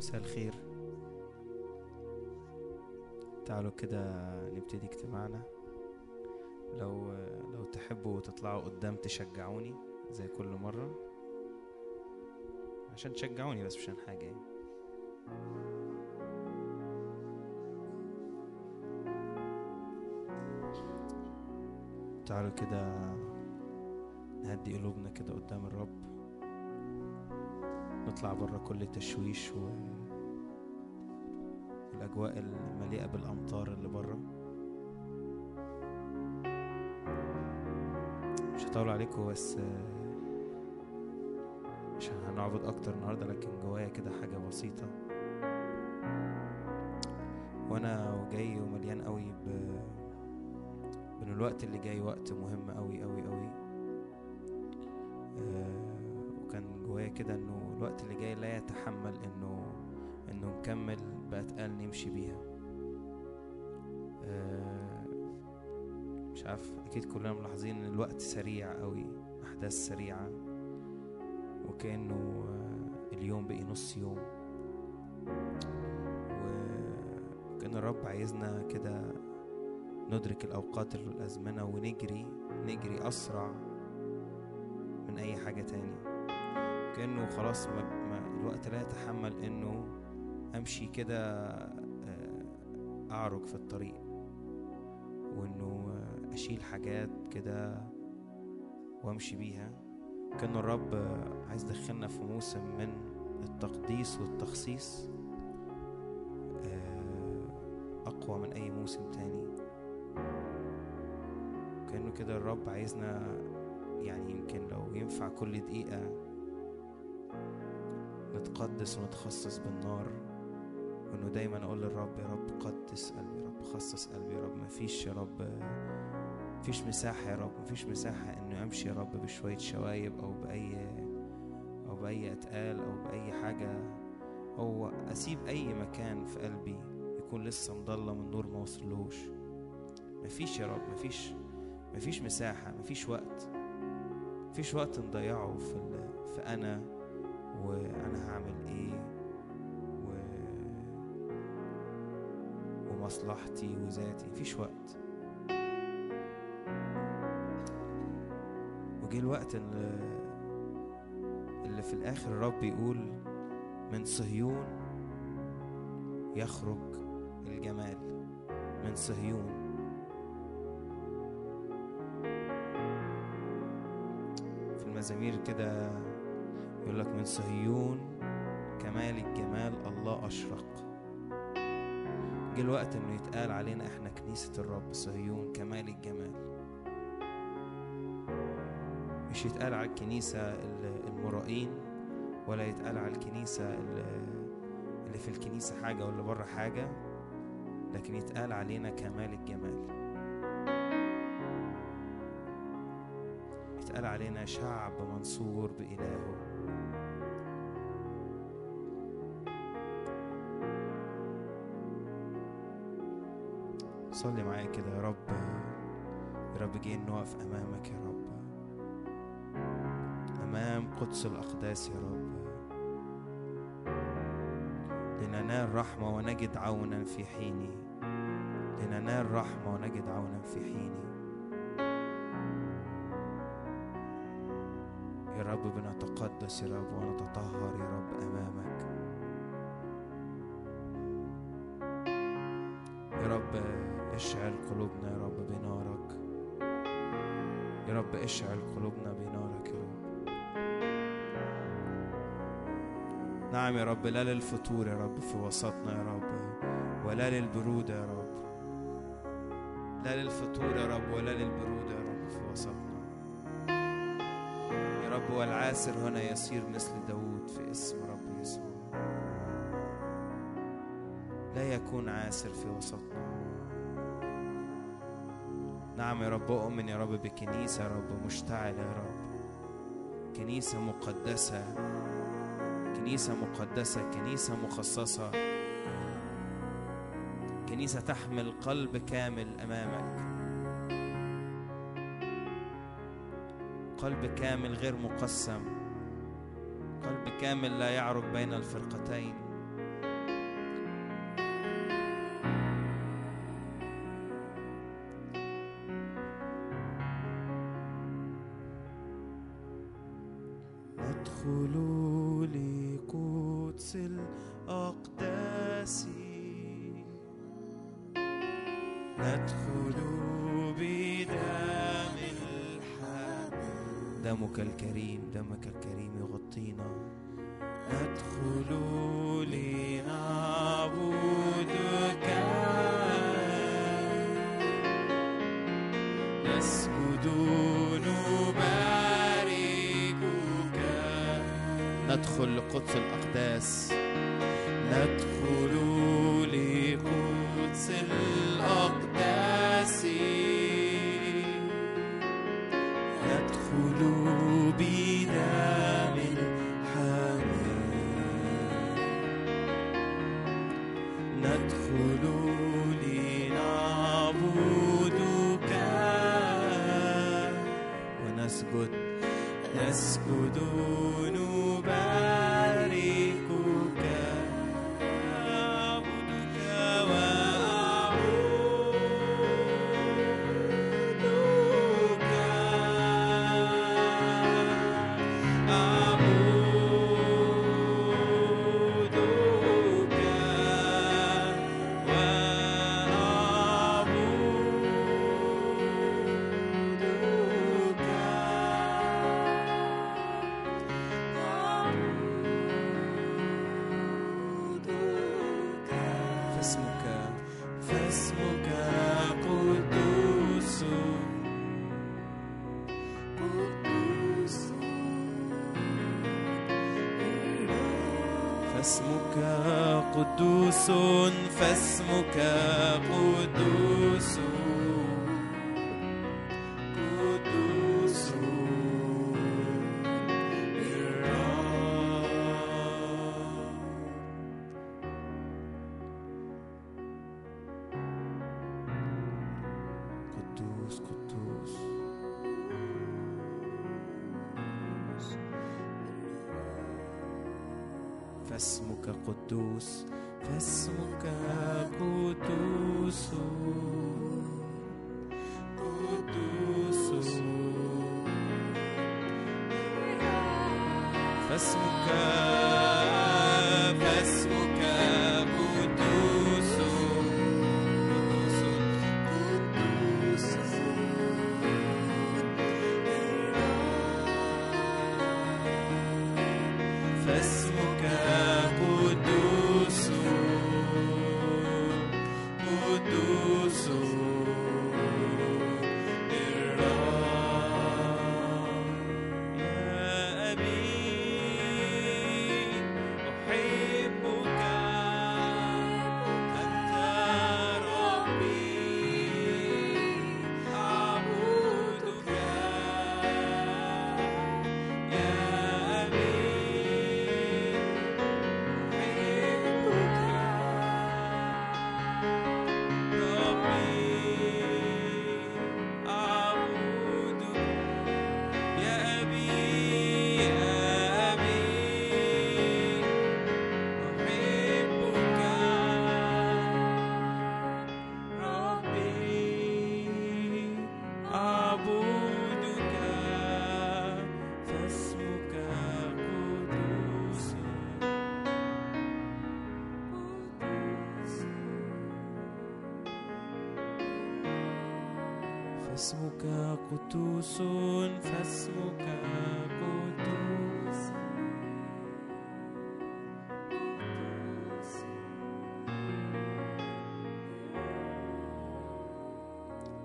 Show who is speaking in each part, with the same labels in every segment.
Speaker 1: مساء الخير. تعالوا كده نبتدي اجتماعنا. لو لو تحبوا تطلعوا قدام تشجعوني زي كل مرة. عشان تشجعوني بس مش عشان حاجة يعني. تعالوا كده نهدي قلوبنا كده قدام الرب. نطلع بره كل تشويش و... الأجواء المليئة بالأمطار اللي بره مش هطول عليكم بس مش هنعبد أكتر النهاردة لكن جوايا كده حاجة بسيطة. وأنا جاي ومليان قوي ب... بإن الوقت اللي جاي وقت مهم قوي قوي قوي. آه وكان جوايا كده إنه الوقت اللي جاي لا يتحمل إنه إنه نكمل بأتقال نمشي بيها. آه مش عارف أكيد كلنا ملاحظين إن الوقت سريع قوي أحداث سريعة وكأنه آه اليوم بقي نص يوم. وكأن الرب عايزنا كده ندرك الأوقات والأزمنة ونجري نجري أسرع من أي حاجة تاني كأنه خلاص ما الوقت لا يتحمل إنه أمشي كده أعرج في الطريق وإنه أشيل حاجات كده وأمشي بيها. كأن الرب عايز يدخلنا في موسم من التقديس والتخصيص أقوى من أي موسم تاني. كأنه كده الرب عايزنا يعني يمكن لو ينفع كل دقيقة نتقدس ونتخصص بالنار وإنه دايما أقول للرب يا رب قدس قلبي يا رب خصص قلبي يا رب مفيش يا رب مفيش مساحة يا رب مفيش مساحة إنه امشي يا رب بشوية شوايب أو بأي أو بأي أتقال أو بأي حاجة. أو أسيب أي مكان في قلبي يكون لسه مضلم النور ما وصلوش مفيش يا رب مفيش مفيش مساحة مفيش وقت. مفيش وقت نضيعه في في أنا ومصلحتي وذاتي مفيش وقت. وجه الوقت اللي, اللي في الآخر الرب يقول من صهيون يخرج الجمال. من صهيون. في المزامير كده يقول لك من صهيون كمال الجمال الله أشرق. جه الوقت إنه يتقال علينا إحنا كنيسة الرب صهيون كمال الجمال. مش يتقال على الكنيسة المرائين ولا يتقال على الكنيسة اللي في الكنيسة حاجة واللي بره حاجة لكن يتقال علينا كمال الجمال. يتقال علينا شعب منصور بإلهه. صلي معايا كده يا رب يا رب جايين نقف أمامك يا رب. أمام قدس الأقداس يا رب. لننال رحمة ونجد عونا في حيني. لننال رحمة ونجد عونا في حيني. يا رب بنتقدس يا رب ونتطهر يا رب أمامك. قلوبنا يا رب بنارك. يا رب اشعل قلوبنا بنارك يا رب. نعم يا رب لا للفتور يا رب في وسطنا يا رب ولا للبرودة يا رب. لا للفتور يا رب ولا للبرودة يا رب في وسطنا. يا رب والعاسر هنا يصير مثل داود في اسم رب يسوع. لا يكون عاسر في وسطنا. نعم يا رب أؤمن يا رب بكنيسة يا رب مشتعلة يا رب. كنيسة مقدسة كنيسة مقدسة كنيسة مخصصة. كنيسة تحمل قلب كامل أمامك. قلب كامل غير مقسم. قلب كامل لا يعرج بين الفرقتين. قدس الأقداس. ندخل بدم الحمل دمك الكريم دمك الكريم يغطينا. ندخل لنعبدك. نسجد نباركك ندخل لقدس الأقداس. ندخل لقدس الأقداس. ندخل بدم الحمام ندخل لنعبدك. ونسجد. نسجد فاسمك قدوس فاسمك قدوس قدوس قدوس فاسمك قدوس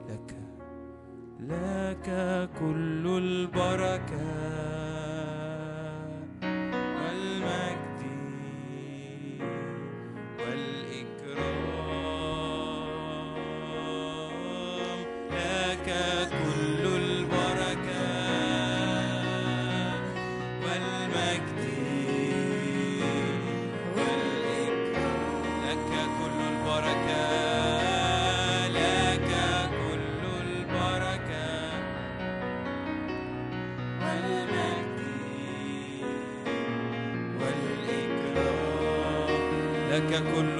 Speaker 1: لك لك كل البركة كل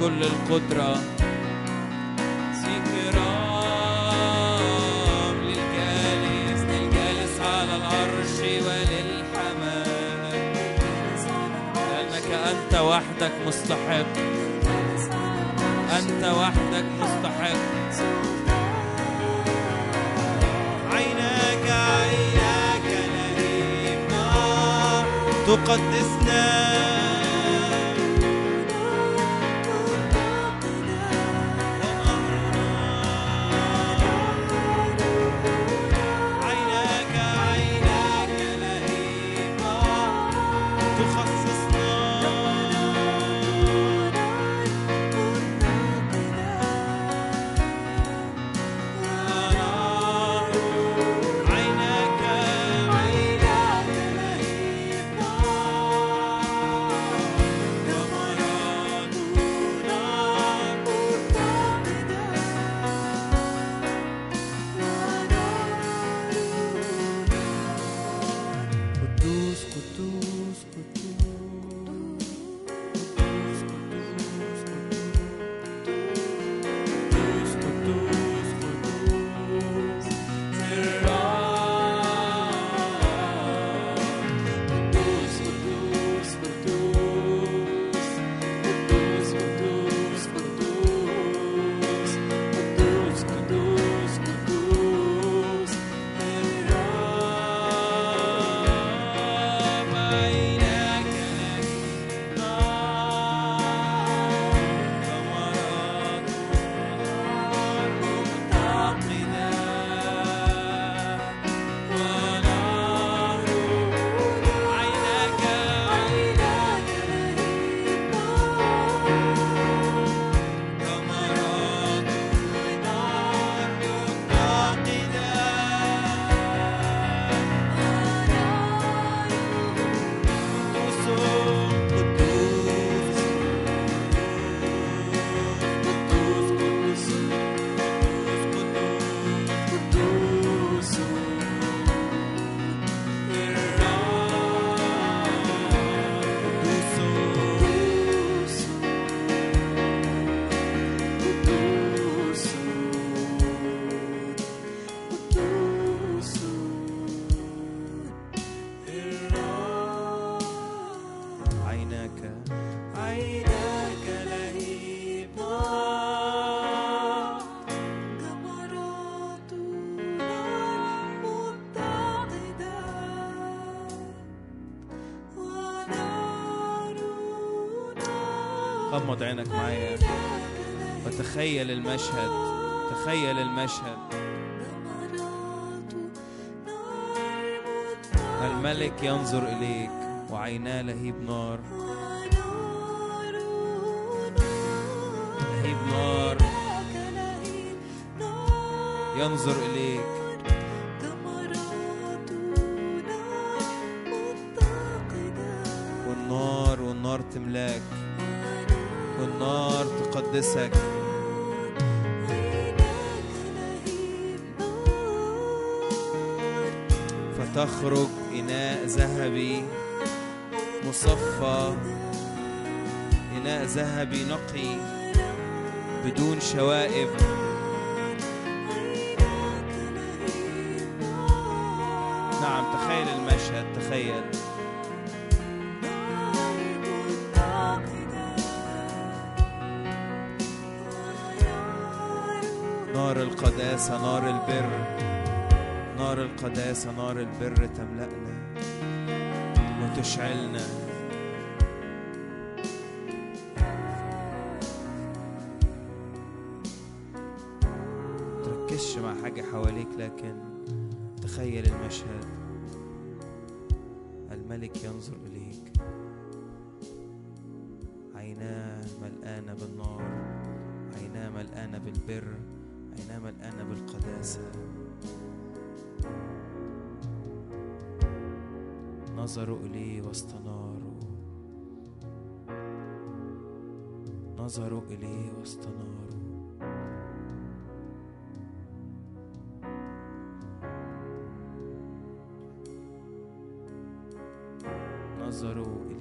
Speaker 1: كل القدرة. إكرام للجالس للجالس على وللحمام. لأنك أنت وحدك مستحق. أنت وحدك مستحق. تقدسنا. غمض عينك معايا. وتخيل المشهد تخيل المشهد. الملك ينظر إليك وعيناه لهيب نار. لهيب نار. ينظر إليك
Speaker 2: نار
Speaker 1: فتخرج إناء ذهبي مصفى. إناء ذهبي نقي بدون شوائب. القداسة نار البر. نار القداسة نار البر تملأنا وتشعلنا. تركزش مع حاجة حواليك لكن تخيل المشهد. الملك ينظر إليك. عيناه ملآنة بالنار عيناه ملآنة بالبر. عيناه ملآنة بالقداسة. نظروا إليه واستناروا. نظروا إليه واستناروا. نظروا إليه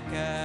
Speaker 1: back at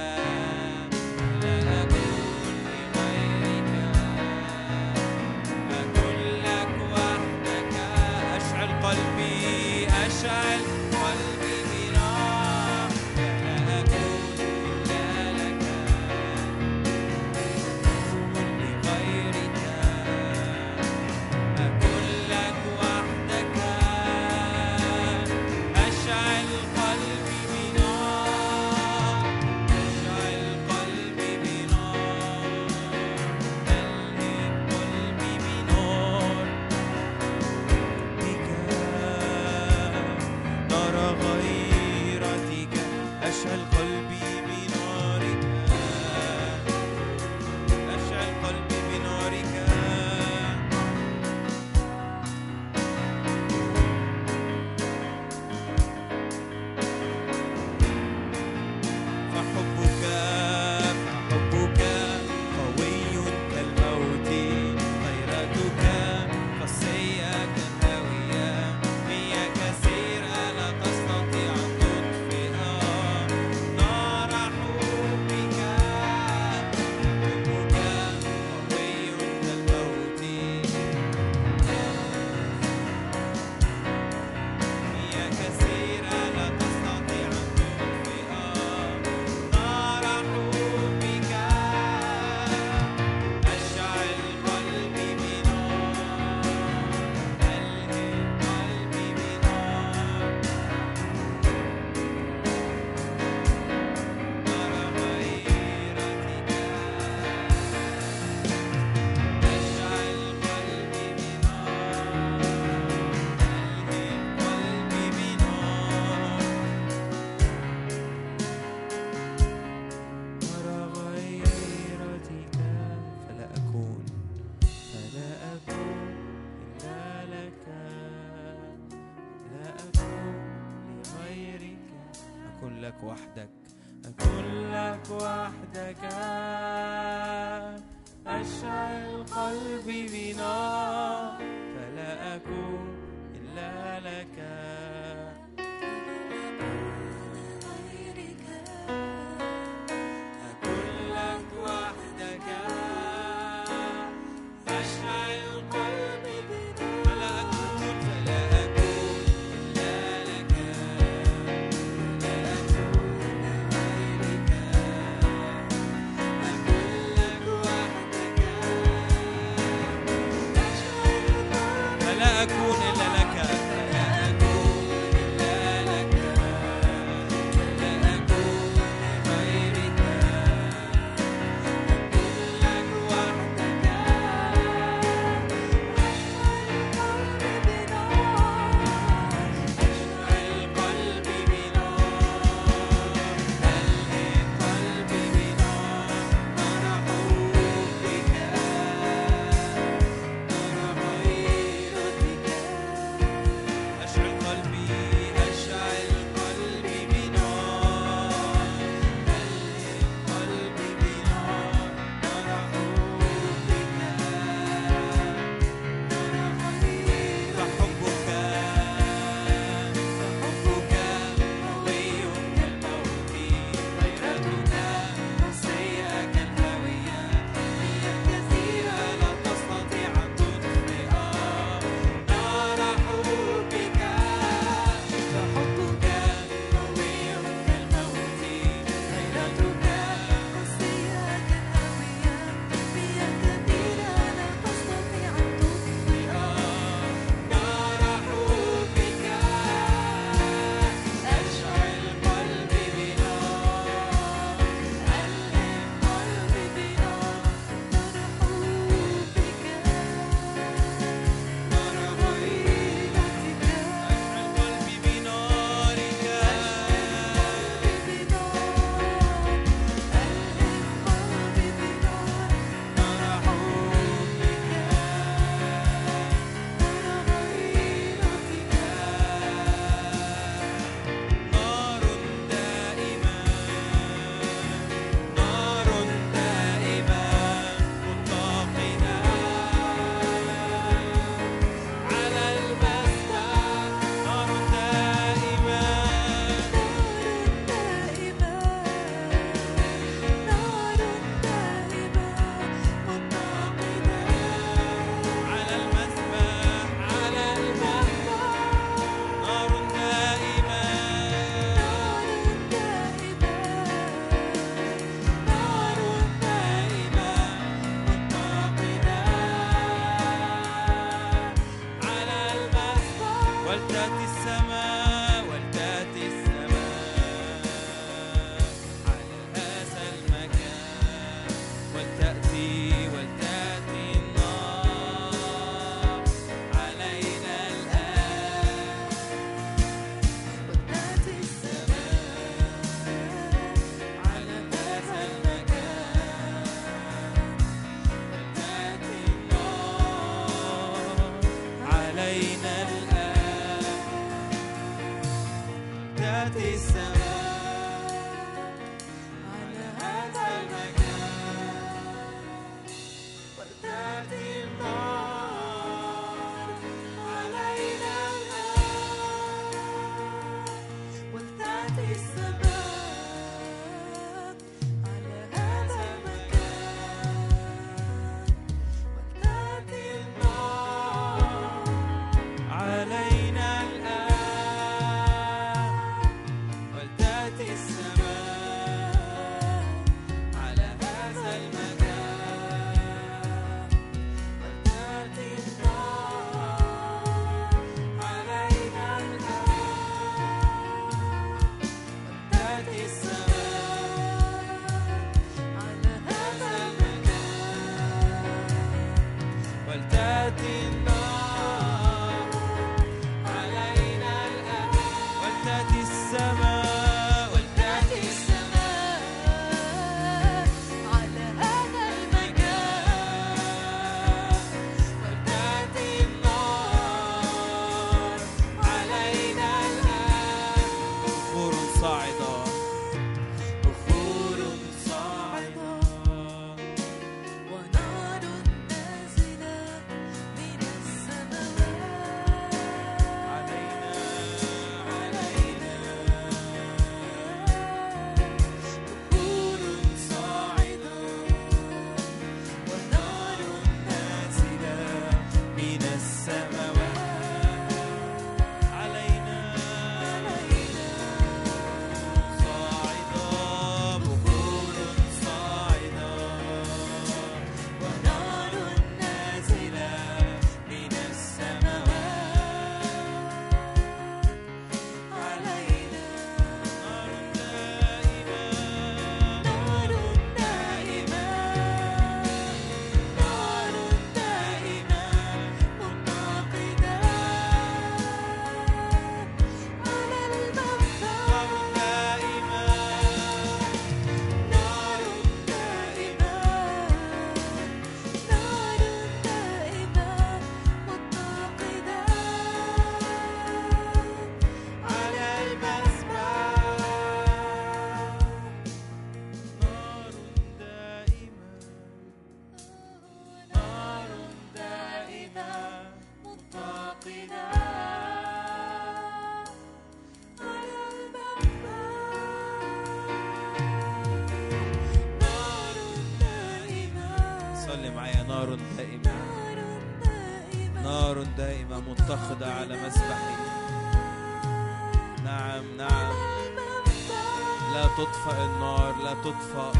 Speaker 1: تطفأ النار لا تطفأ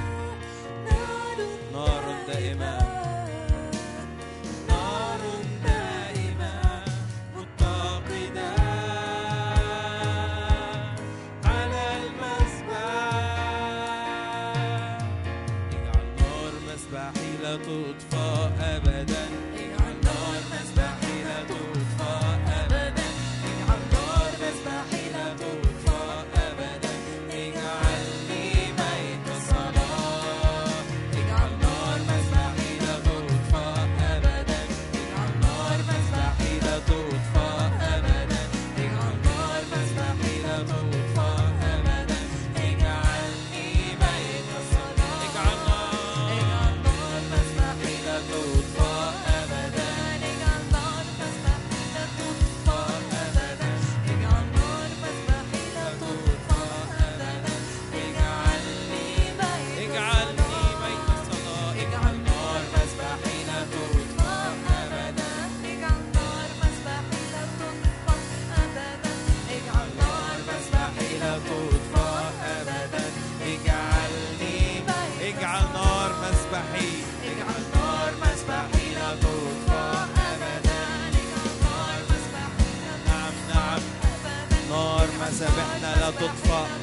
Speaker 1: نار دائمة مسابحنا لا تطفأ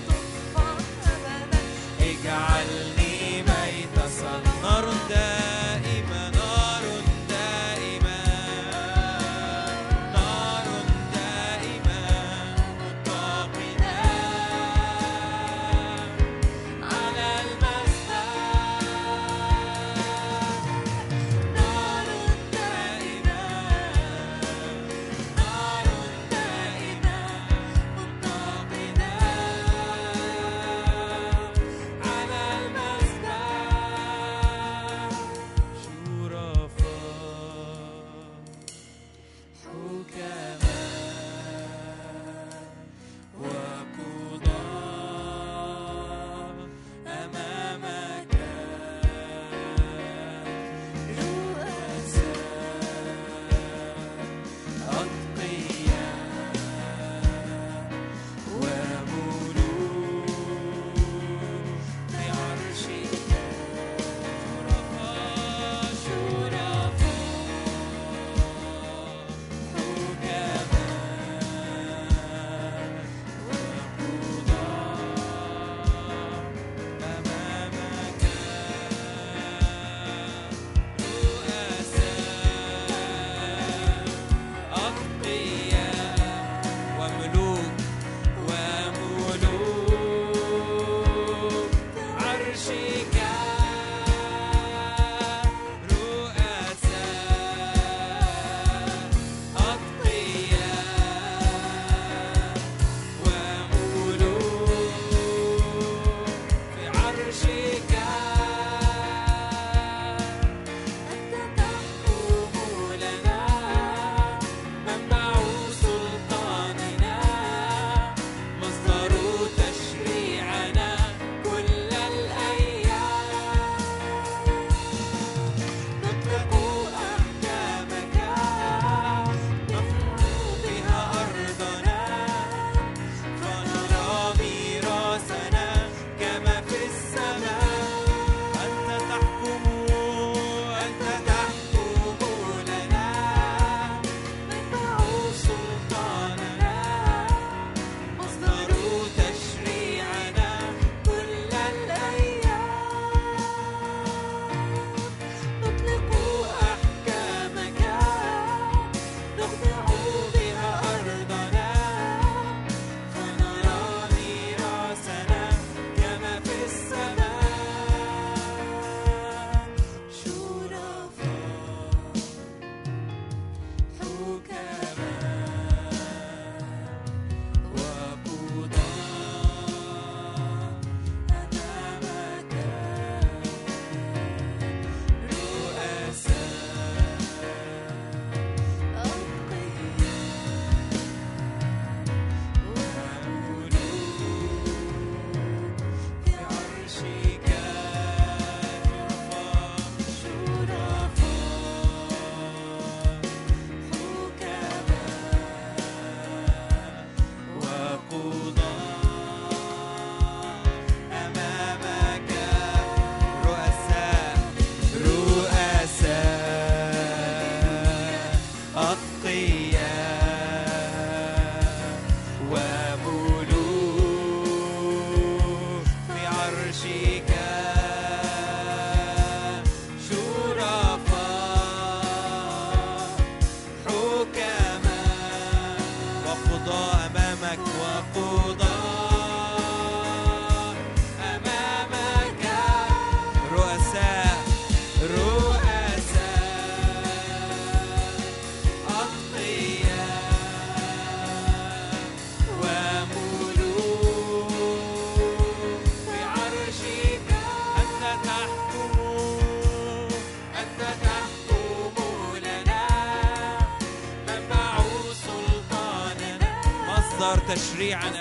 Speaker 2: مصدر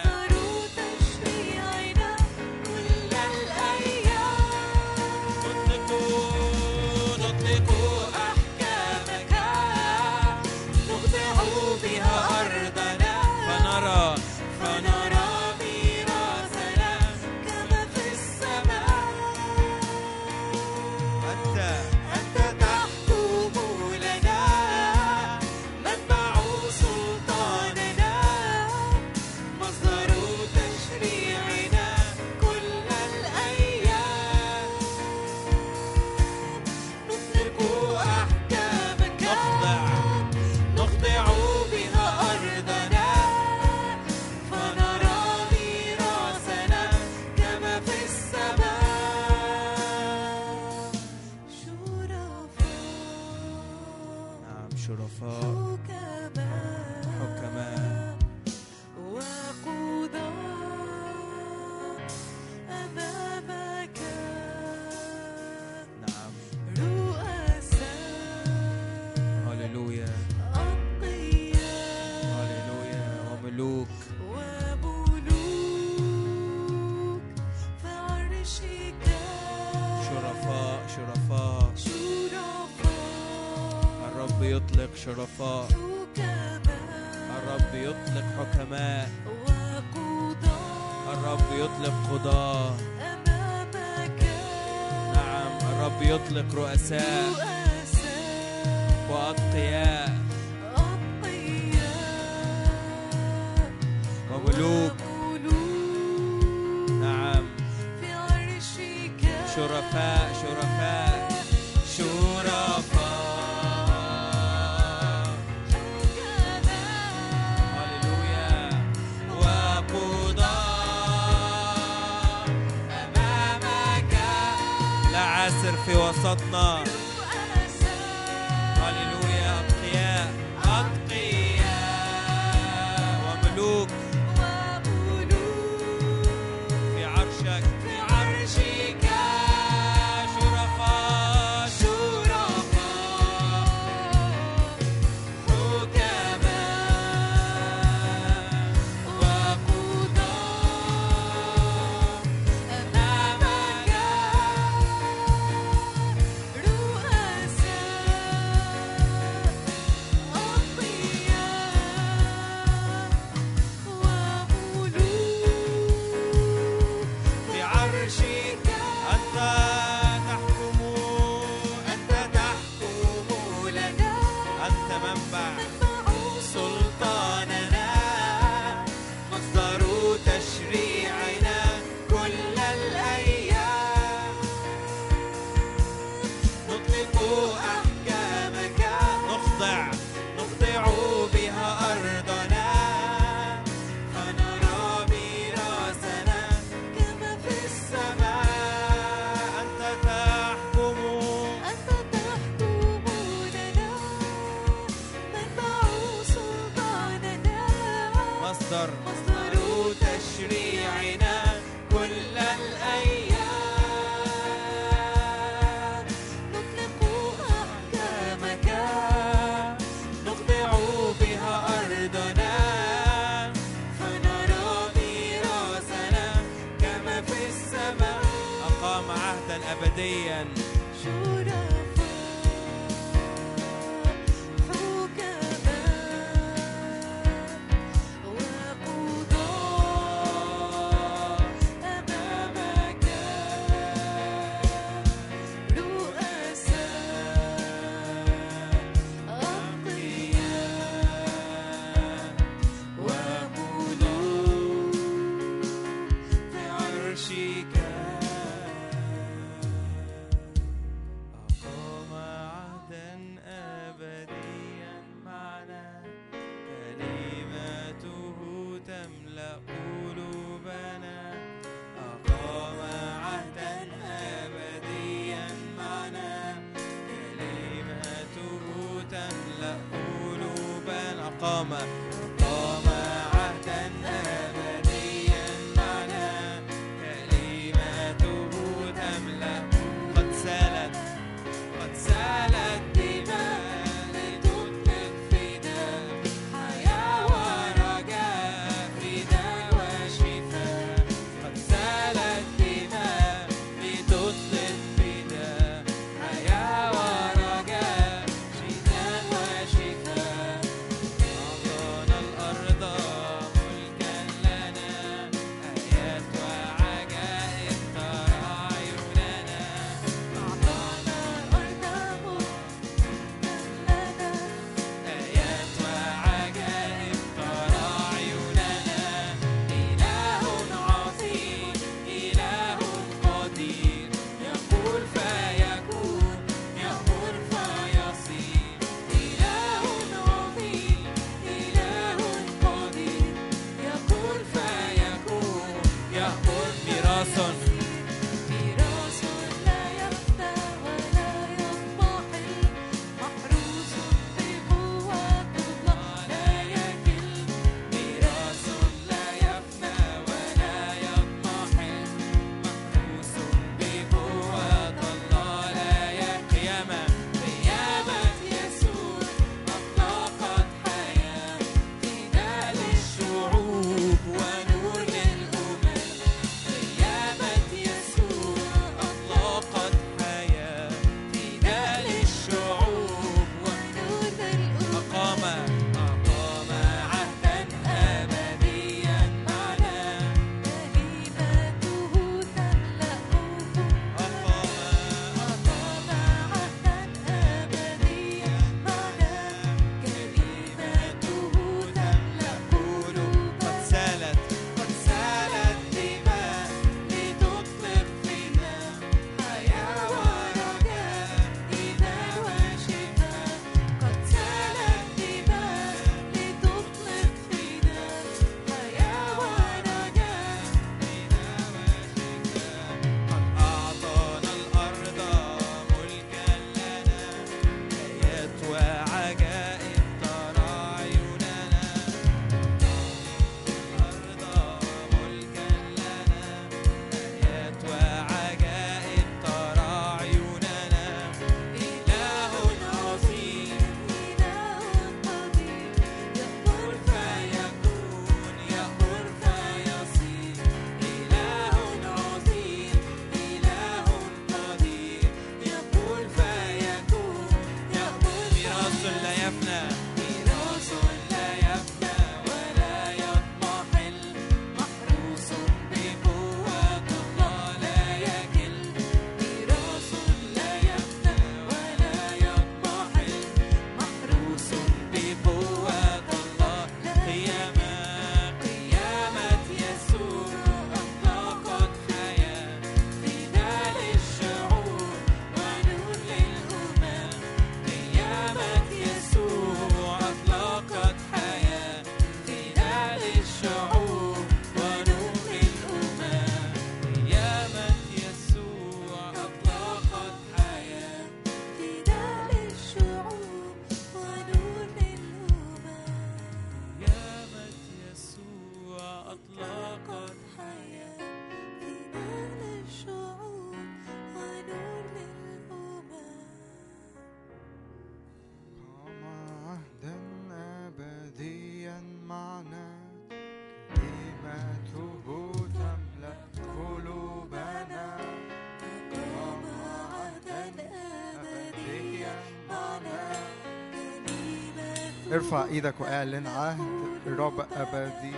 Speaker 3: ارفع إيدك واعلن عهد الرب أبدي.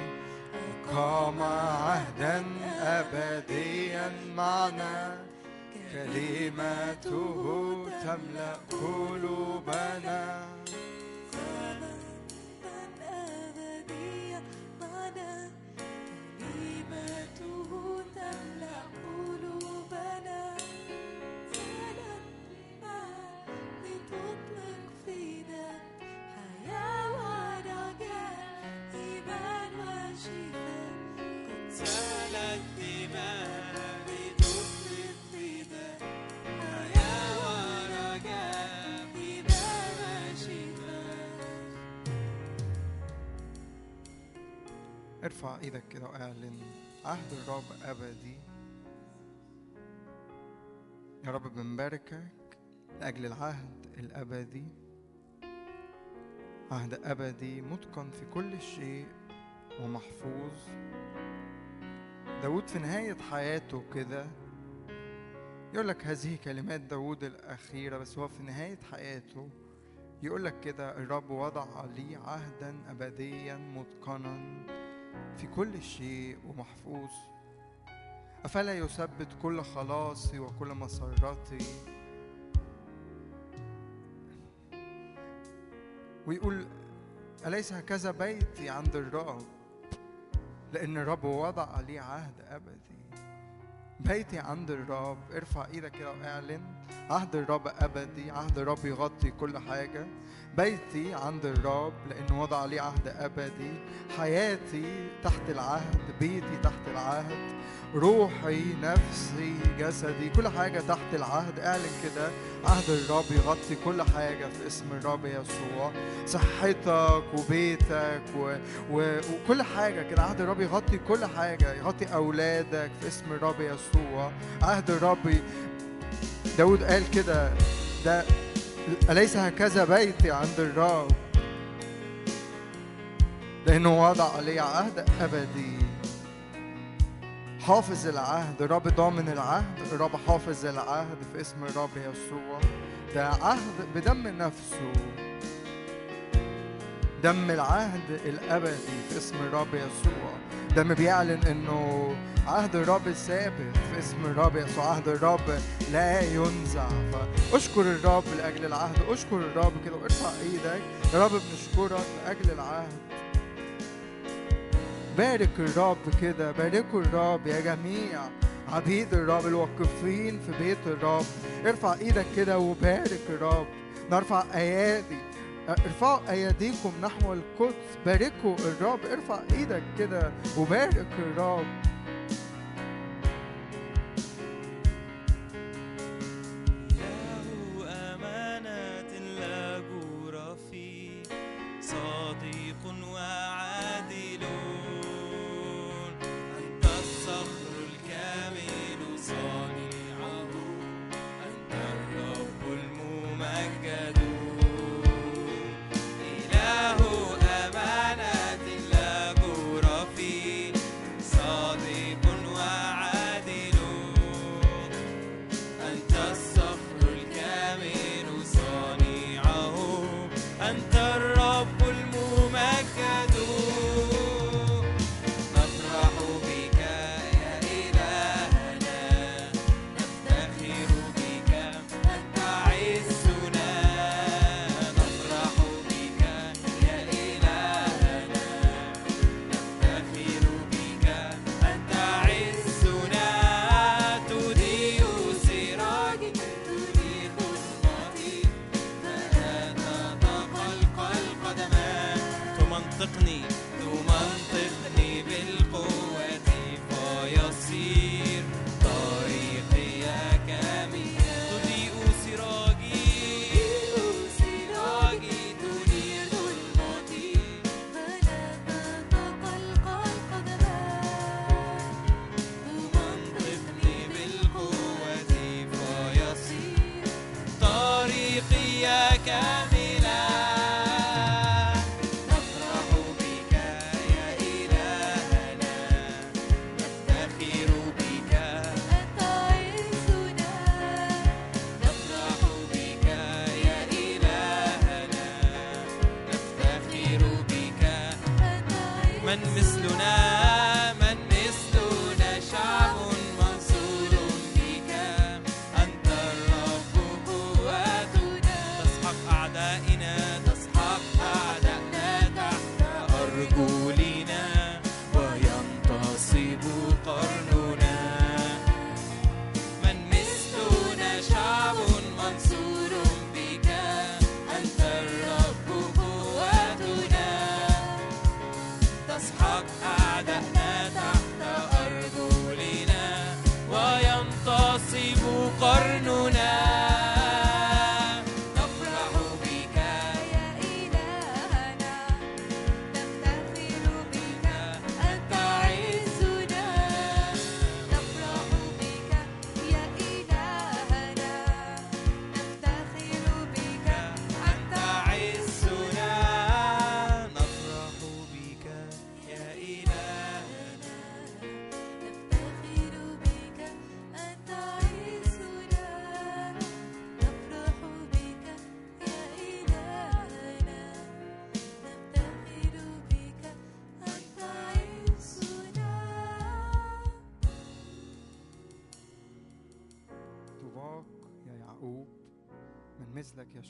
Speaker 3: قام عهدا إيدك كده واعلن عهد الرب أبدي. يا رب بنباركك لأجل العهد الأبدي. عهد أبدي متقن في كل شيء ومحفوظ. داود في نهاية حياته كده يقول لك هذه كلمات داود الأخيرة بس هو في نهاية حياته يقول لك كده الرب وضع لي عهدا أبديا متقنا في كل شيء ومحفوظ. أفلا يثبت كل خلاصي وكل مسرتي؟ ويقول أليس هكذا بيتي عند الرب لأن الرب وضع لي عهد أبدي. بيتي عند الرب. ارفع إيدك كده واعلن. عهد الرب أبدي. عهد الرب يغطي كل حاجة. بيتي عند الرب لأنه وضع لي عهد أبدي. حياتي تحت العهد. بيتي تحت العهد. روحي نفسي جسدي كل حاجة تحت العهد. اعلن كده. عهد الرب يغطي كل حاجة في اسم الرب يسوع. صحتك وبيتك و... و... وكل حاجة كده. عهد الرب يغطي كل حاجة. يغطي أولادك في اسم الرب يسوع. عهد الرب داود قال كده ده أليس هكذا بيتي عند الرب؟ لأنه وضع عليه عهد أبدي. حافظ العهد. الرب ضامن العهد. الرب حافظ العهد في اسم الرب يسوع. ده عهد بدم نفسه. دم العهد الأبدي في اسم الرب يسوع. دم بيعلن إنه عهد الرب ثابت في اسم الرب يسوع. عهد الرب لا ينزع. فأشكر الرب لأجل العهد. أشكر الرب كده. وارفع إيدك. يا رب بنشكرك لأجل العهد. بارك الرب كده. باركوا الرب يا جميع. عبيد الرب الواقفين في بيت الرب. ارفع إيدك كده وبارك الرب. نرفع أيادي. ارفعوا اياديكم نحو القدس باركوا الرب ارفع إيدك كده وبارك الرب.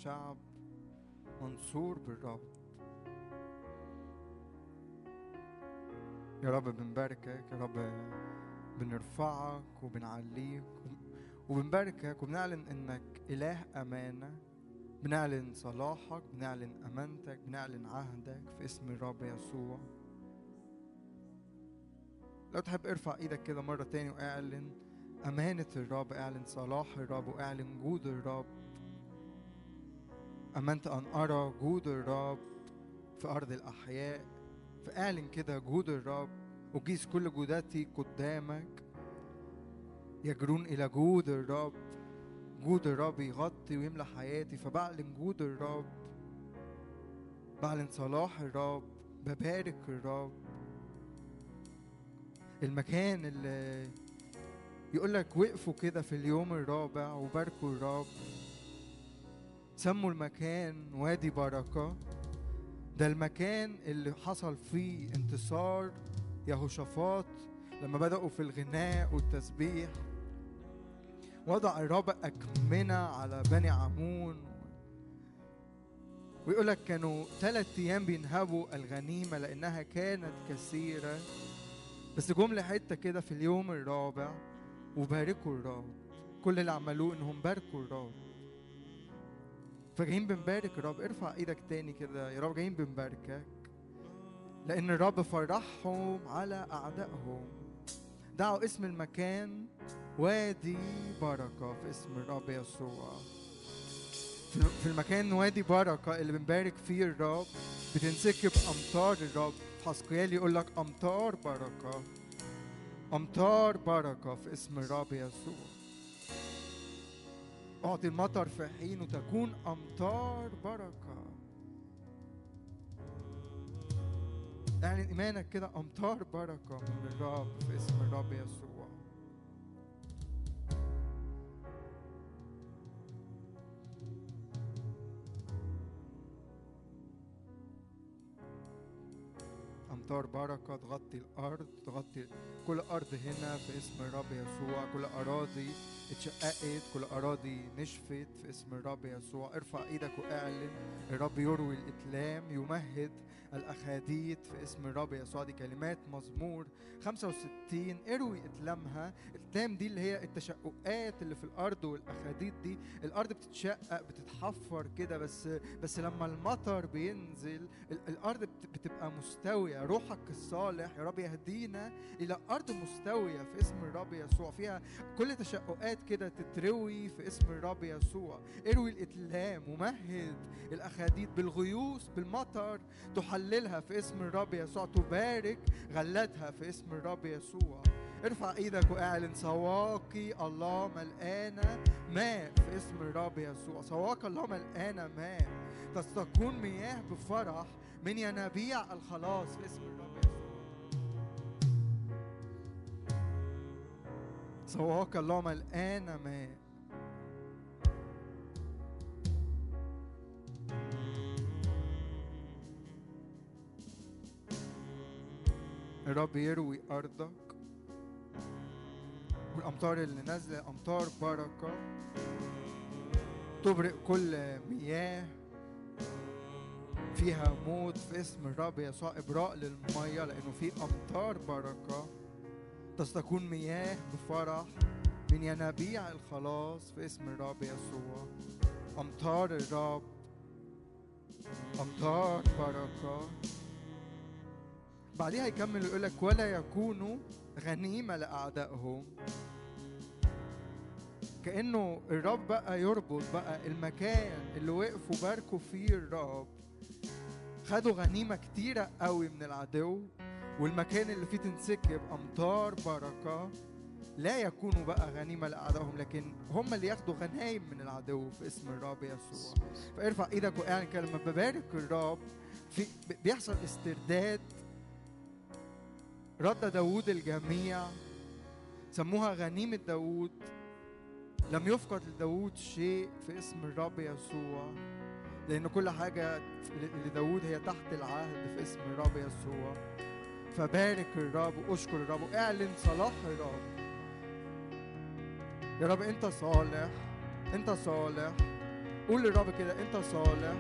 Speaker 1: شعب منصور
Speaker 3: بالرب. يا رب بنباركك يا رب بنرفعك وبنعليك. وبنباركك وبنعلن إنك إله أمانة. بنعلن صلاحك بنعلن أمانتك بنعلن عهدك في اسم الرب يسوع. لو تحب ارفع إيدك كده مرة تاني وإعلن أمانة الرب إعلن صلاح الرب وإعلن جود الرب. آمنت أن أرى جود الرب في أرض الأحياء فأعلن كده جود الرب وأجيز كل جودتي قدامك. يجرون إلى جود الرب جود الرب يغطي ويملى حياتي فبعلن جود الرب بعلن صلاح الرب ببارك الرب. المكان اللي يقول لك وقفوا كده في اليوم الرابع وباركوا الرب. سموا المكان وادي بركة. ده المكان اللي حصل فيه انتصار يهوشافاط لما بدأوا في الغناء والتسبيح. وضع الرب أكمنة على بني عمون. ويقول لك كانوا ثلاث أيام بينهبوا الغنيمة لأنها كانت كثيرة. بس جم لحتة كده في اليوم الرابع وباركوا الرب. كل اللي عملوه إنهم باركوا الرب. فجايين بنبارك الرب ارفع إيدك تاني كده يا رب. جايين بنباركك. لأن الرب فرحهم على اعدائهم. دعوا اسم المكان وادي بركة في اسم الرب يسوع. في- المكان وادي بركة اللي بنبارك فيه الرب بتنسكب امطار الرب. حسقيال يقول لك امطار بركة. امطار بركة في اسم الرب يسوع. اعطي المطر في حين وتكون أمطار بركة. اعلن إيمانك كده أمطار بركة من الرب في اسم الرب يسوع. أمطار بركة تغطي الأرض تغطي كل أرض هنا في اسم الرب يسوع. كل أراضي اتشققت كل أراضي نشفت في اسم الرب يسوع. ارفع إيدك واعلن الرب يروي الإتلام يمهد الأخاديد في اسم الرب يسوع دي كلمات مزمور 65 اروي إتلامها. الإتلام دي اللي هي التشققات اللي في الأرض والأخاديد دي. الأرض بتتشقق بتتحفر كده بس بس لما المطر بينزل ال- الأرض بت- بتبقى مستوية. روحك الصالح يا رب يهدينا إلى أرض مستوية في اسم الرب يسوع. فيها كل تشققات كده تتروي في اسم الرب يسوع. اروي الإتلام ومهد الأخاديد بالغيوث بالمطر تحللها في اسم الرب يسوع. تبارك غلتها في اسم الرب يسوع. ارفع إيدك واعلن سواقي الله ملقانة ماء في اسم الرب يسوع. سواقي الله ملقانة ماء تستكون مياه بفرح من ينابيع الخلاص في اسم الرب يسوع. سواقي الله ملقانة ماء الرب يروي أرضك والأمطار اللي نازلة أمطار بركة. تبرق كل مياه. فيها موت في اسم الرب يسوع إبراء للمية لأنه في أمطار بركة. تستكون مياه بفرح. من ينابيع الخلاص في اسم الرب يسوع. أمطار الرب. أمطار بركة. بعديها يكمل يقول لك ولا يكونوا غنيمة لأعدائهم كأنه الرب بقى يربط بقى المكان اللي وقفوا باركوا فيه الرب. خدوا غنيمة كتيرة قوي من العدو والمكان اللي فيه تنسكب أمطار بركة. لا يكونوا بقى غنيمة لأعدائهم لكن هم اللي ياخدوا غنايم من العدو في اسم الرب يسوع. فارفع إيدك وإعلن كلمة ببارك الرب في بيحصل استرداد رد داوود الجميع سموها غنيمة داوود. لم يفقد لداوود شيء في اسم الرب يسوع لأن كل حاجة لداوود هي تحت العهد في اسم الرب يسوع. فبارك الرب واشكر الرب واعلن صلاح الرب. يا رب أنت صالح أنت صالح. قول للرب كده أنت صالح.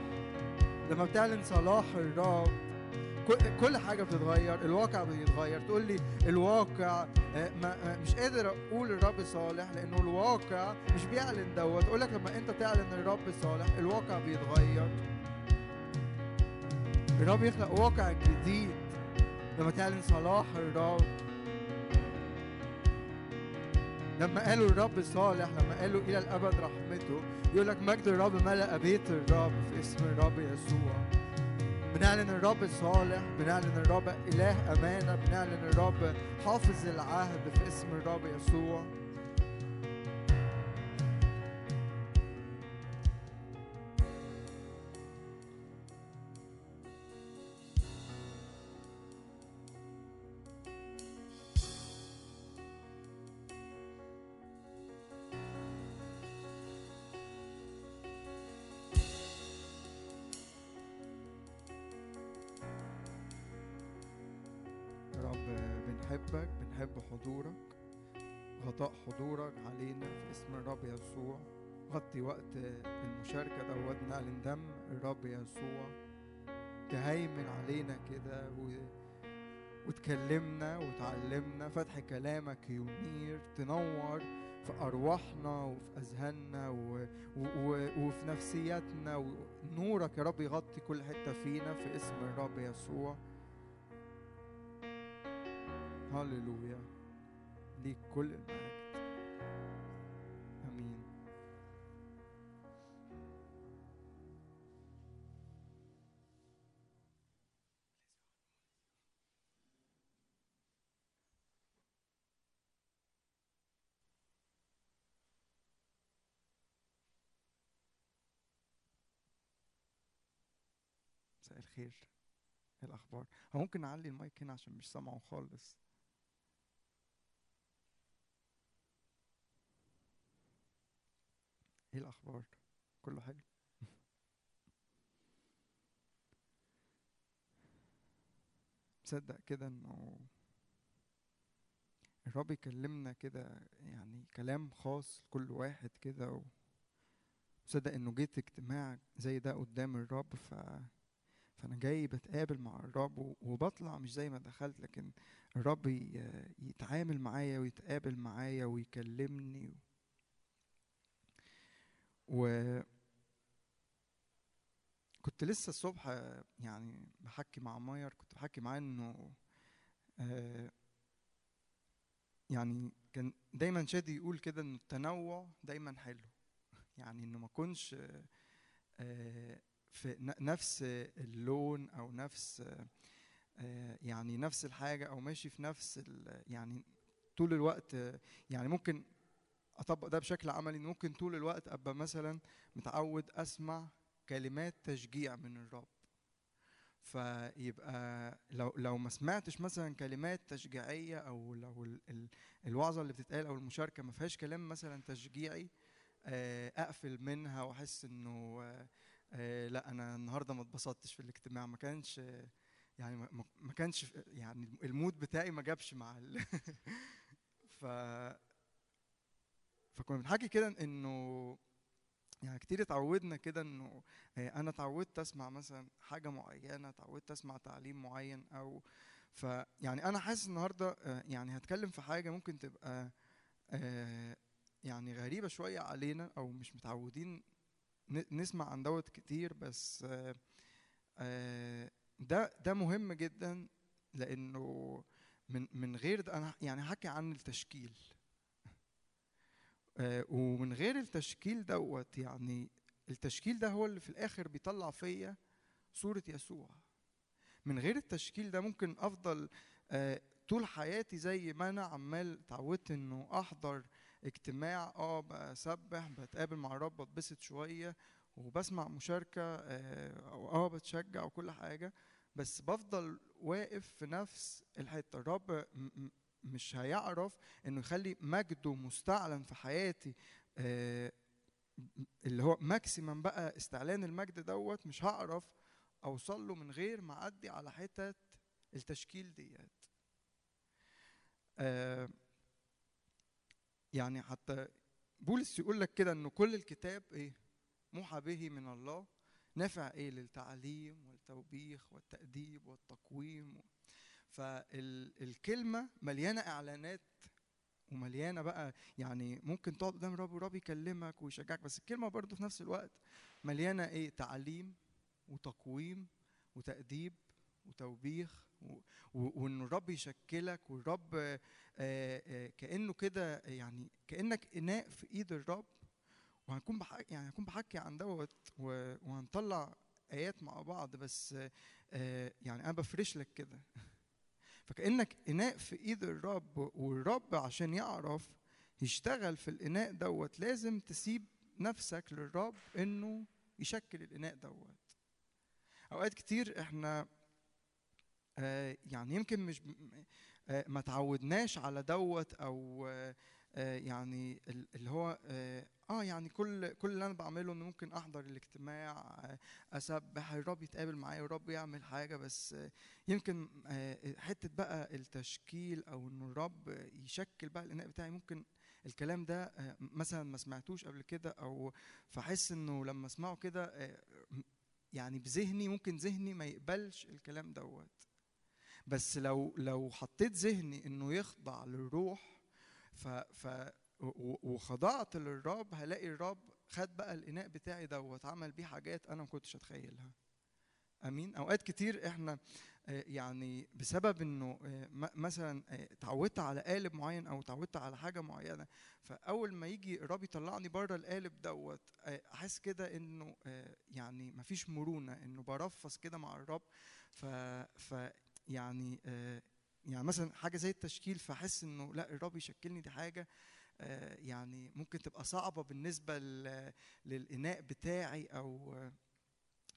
Speaker 3: لما بتعلن صلاح الرب كل- حاجة بتتغير الواقع بيتغير. تقول لي الواقع آه، آه، مش قادر أقول الرب صالح لأنه الواقع مش بيعلن دوت. أقول لك لما أنت تعلن الرب صالح الواقع بيتغير. الرب يخلق واقع جديد لما تعلن صلاح الرب. لما قالوا الرب صالح لما قالوا إلى الأبد رحمته يقول لك مجد الرب ملأ بيت الرب في اسم الرب يسوع. بنعلن الرب صالح بنعلن الرب إله أمانة بنعلن الرب حافظ العهد في اسم الرب يسوع. غطي وقت المشاركة دوت نعلن دم الرب يسوع تهيمن علينا كده و... وتكلمنا وتعلمنا فتح كلامك ينير تنور في أرواحنا وفي أذهاننا و... و... و... وفي نفسياتنا ونورك يا رب يغطي كل حتة فينا في اسم الرب يسوع. هللويا. ليك كل المجد مساء الخير. إيه الأخبار؟ هو ممكن نعلي المايك هنا عشان مش سامعه خالص. إيه الأخبار؟ كله حلو؟ تصدق كده إنه الرب يكلمنا كده يعني كلام خاص لكل واحد كده و- إنه جيت اجتماع زي ده قدام الرب ف فأنا جاي بتقابل مع الرب وبطلع مش زي ما دخلت لكن الرب يتعامل معايا ويتقابل معايا ويكلمني و كنت لسه الصبح يعني بحكي مع ماير كنت بحكي معاه إنه آه، يعني كان دايما شادي يقول كده ان التنوع دايما حلو. يعني إنه ما آه، آه، في نفس اللون أو نفس آه، يعني نفس الحاجة أو ماشي في نفس يعني طول الوقت آه، يعني ممكن أطبق ده بشكل عملي إن ممكن طول الوقت أبقى مثلا متعود أسمع كلمات تشجيع من الرب. فيبقى لو لو ما سمعتش مثلا كلمات تشجيعية أو لو ال- ال- الوعظة اللي بتتقال أو المشاركة ما فيهاش كلام مثلا تشجيعي آه، أقفل منها وأحس إنه آه، لا أنا النهارده ما اتبسطتش في الاجتماع. ما كانش يعني ما- كانش يعني المود بتاعي ما جابش مع ال ف فكنا بنحكي كده إنه يعني كتير اتعودنا كده إنه آه، أنا اتعودت أسمع مثلا حاجة معينة اتعودت أسمع تعليم معين أو ف يعني أنا حاسس النهارده آه، يعني هتكلم في حاجة ممكن تبقى آه، يعني غريبة شوية علينا أو مش متعودين نسمع عن دوت كتير بس آه، آه، ده ده مهم جدا لأنه من من غير ده أنا يعني هحكي عن التشكيل. آه، ومن غير التشكيل دوت يعني التشكيل ده هو اللي في الآخر بيطلع فيا صورة يسوع. من غير التشكيل ده ممكن أفضل طول حياتي زي ما أنا عمال اتعودت إنه أحضر اجتماع آه بسبح بتقابل مع الرب بتبسط شوية وبسمع مشاركة آه، آه بتشجع وكل حاجة بس بفضل واقف في نفس الحتة. الرب مش هيعرف إنه يخلي مجده مستعلن في حياتي آه، اللي هو ماكسيمم بقى استعلان المجد دوت مش هعرف أوصل له من غير ما اعدي على حتت التشكيل ديت. آه، يعني حتى بولس يقول لك كده إنه كل الكتاب إيه؟ موحى به من الله. نافع إيه؟ للتعليم والتوبيخ والتأديب والتقويم. فالكلمة مليانة إعلانات ومليانة بقى يعني ممكن تقعد قدام الرب والرب يكلمك ويشجعك بس الكلمة برضه في نفس الوقت مليانة إيه؟ تعليم وتقويم وتأديب. وتوبيخ وإن الرب يشكلك والرب آه، آه، كأنه كده يعني كأنك إناء في إيد الرب. وهنكون بحكي يعني هنكون بحكي عن دوت وهنطلع آيات مع بعض بس آه، يعني أنا بفرش لك كده. فكأنك إناء في إيد الرب والرب عشان يعرف يشتغل في الإناء دوت لازم تسيب نفسك للرب إنه يشكل الإناء دوت. أوقات كتير إحنا يعني يمكن مش آه، ما تعودناش على دوت أو آه، آه، يعني ال- اللي هو آه آه، يعني كل كل اللي أنا بعمله إنه ممكن أحضر الاجتماع آه، أسبح الرب يتقابل معايا والرب يعمل حاجة بس آه، يمكن آه، حتة بقى التشكيل أو إنه الرب يشكل بقى الإناء بتاعي ممكن الكلام ده آه، مثلا ما سمعتوش قبل كده أو فاحس إنه لما أسمعه كده آه، يعني بذهني ممكن ذهني ما يقبلش الكلام دوت. بس لو لو حطيت ذهني إنه يخضع للروح ف ف وخضعت للرب هلاقي الرب خد بقى الإناء بتاعي دوت عمل بيه حاجات أنا ما كنتش أتخيلها. آمين؟ أوقات كتير إحنا آه، يعني بسبب إنه آه، مثلا آه، اتعودت على قالب معين أو اتعودت على حاجة معينة فأول ما يجي الرب يطلعني بره القالب دوت أحس كده إنه يعني مفيش مرونة إنه برفص كده مع الرب ف يعني آه، يعني مثلا حاجة زي التشكيل فأحس إنه لا الرب يشكلني دي حاجة آه، يعني ممكن تبقى صعبة بالنسبة للإناء بتاعي أو آه،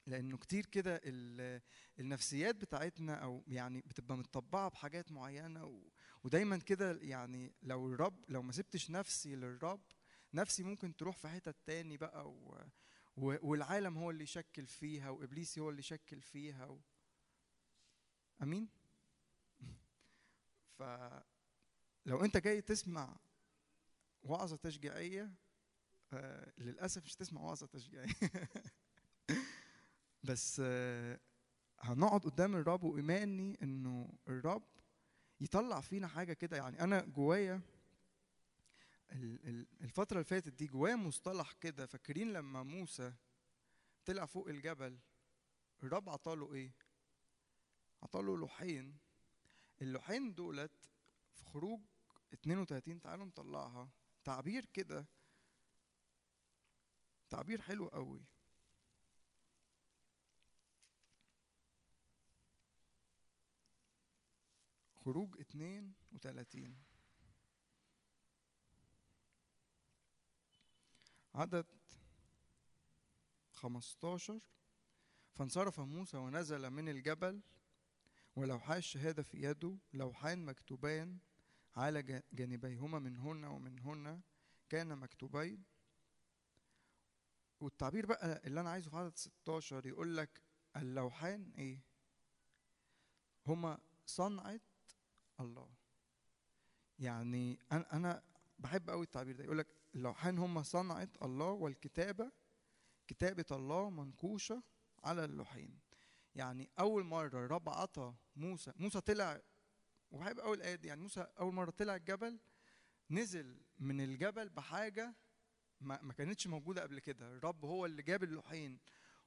Speaker 3: لأنه كتير كده ال- النفسيات بتاعتنا أو يعني بتبقى متطبعة بحاجات معينة ودايما كده يعني لو الرب لو ما سبتش نفسي للرب نفسي ممكن تروح في حتت تاني بقى والعالم هو اللي يشكل فيها وإبليس هو اللي يشكل فيها و... أمين؟ فلو أنت جاي تسمع وعظة تشجيعية آه، للأسف مش تسمع وعظة تشجيعية. بس آه، هنقعد قدام الرب وإيماني إنه الرب يطلع فينا حاجة كده. يعني أنا جوايا ال- ال- الفترة اللي فاتت دي جوايا مصطلح كده. فاكرين لما موسى طلع فوق الجبل الرب عطاله إيه؟ عطاله لوحين. اللوحين دولت في خروج 32 تعالوا نطلعها. تعبير كده. تعبير حلو قوي. خروج 32 عدد 15 فانصرف موسى ونزل من الجبل ولوحا الشهادة في يده لوحان مكتوبان على جا- جانبيهما من هنا ومن هنا كان مكتوبين. والتعبير بقى اللي أنا عايزه في عدد 16 يقول لك اللوحان إيه؟ هما صنعة الله. يعني أنا أنا بحب قوي التعبير ده. يقول لك اللوحان هما صنعة الله والكتابة كتابة الله منقوشة على اللوحين. يعني أول مرة الرب عطى موسى موسى طلع وبحب أول الآية دي يعني موسى أول مرة طلع الجبل نزل من الجبل بحاجة ما, ما كانتش موجودة قبل كده. الرب هو اللي جاب اللوحين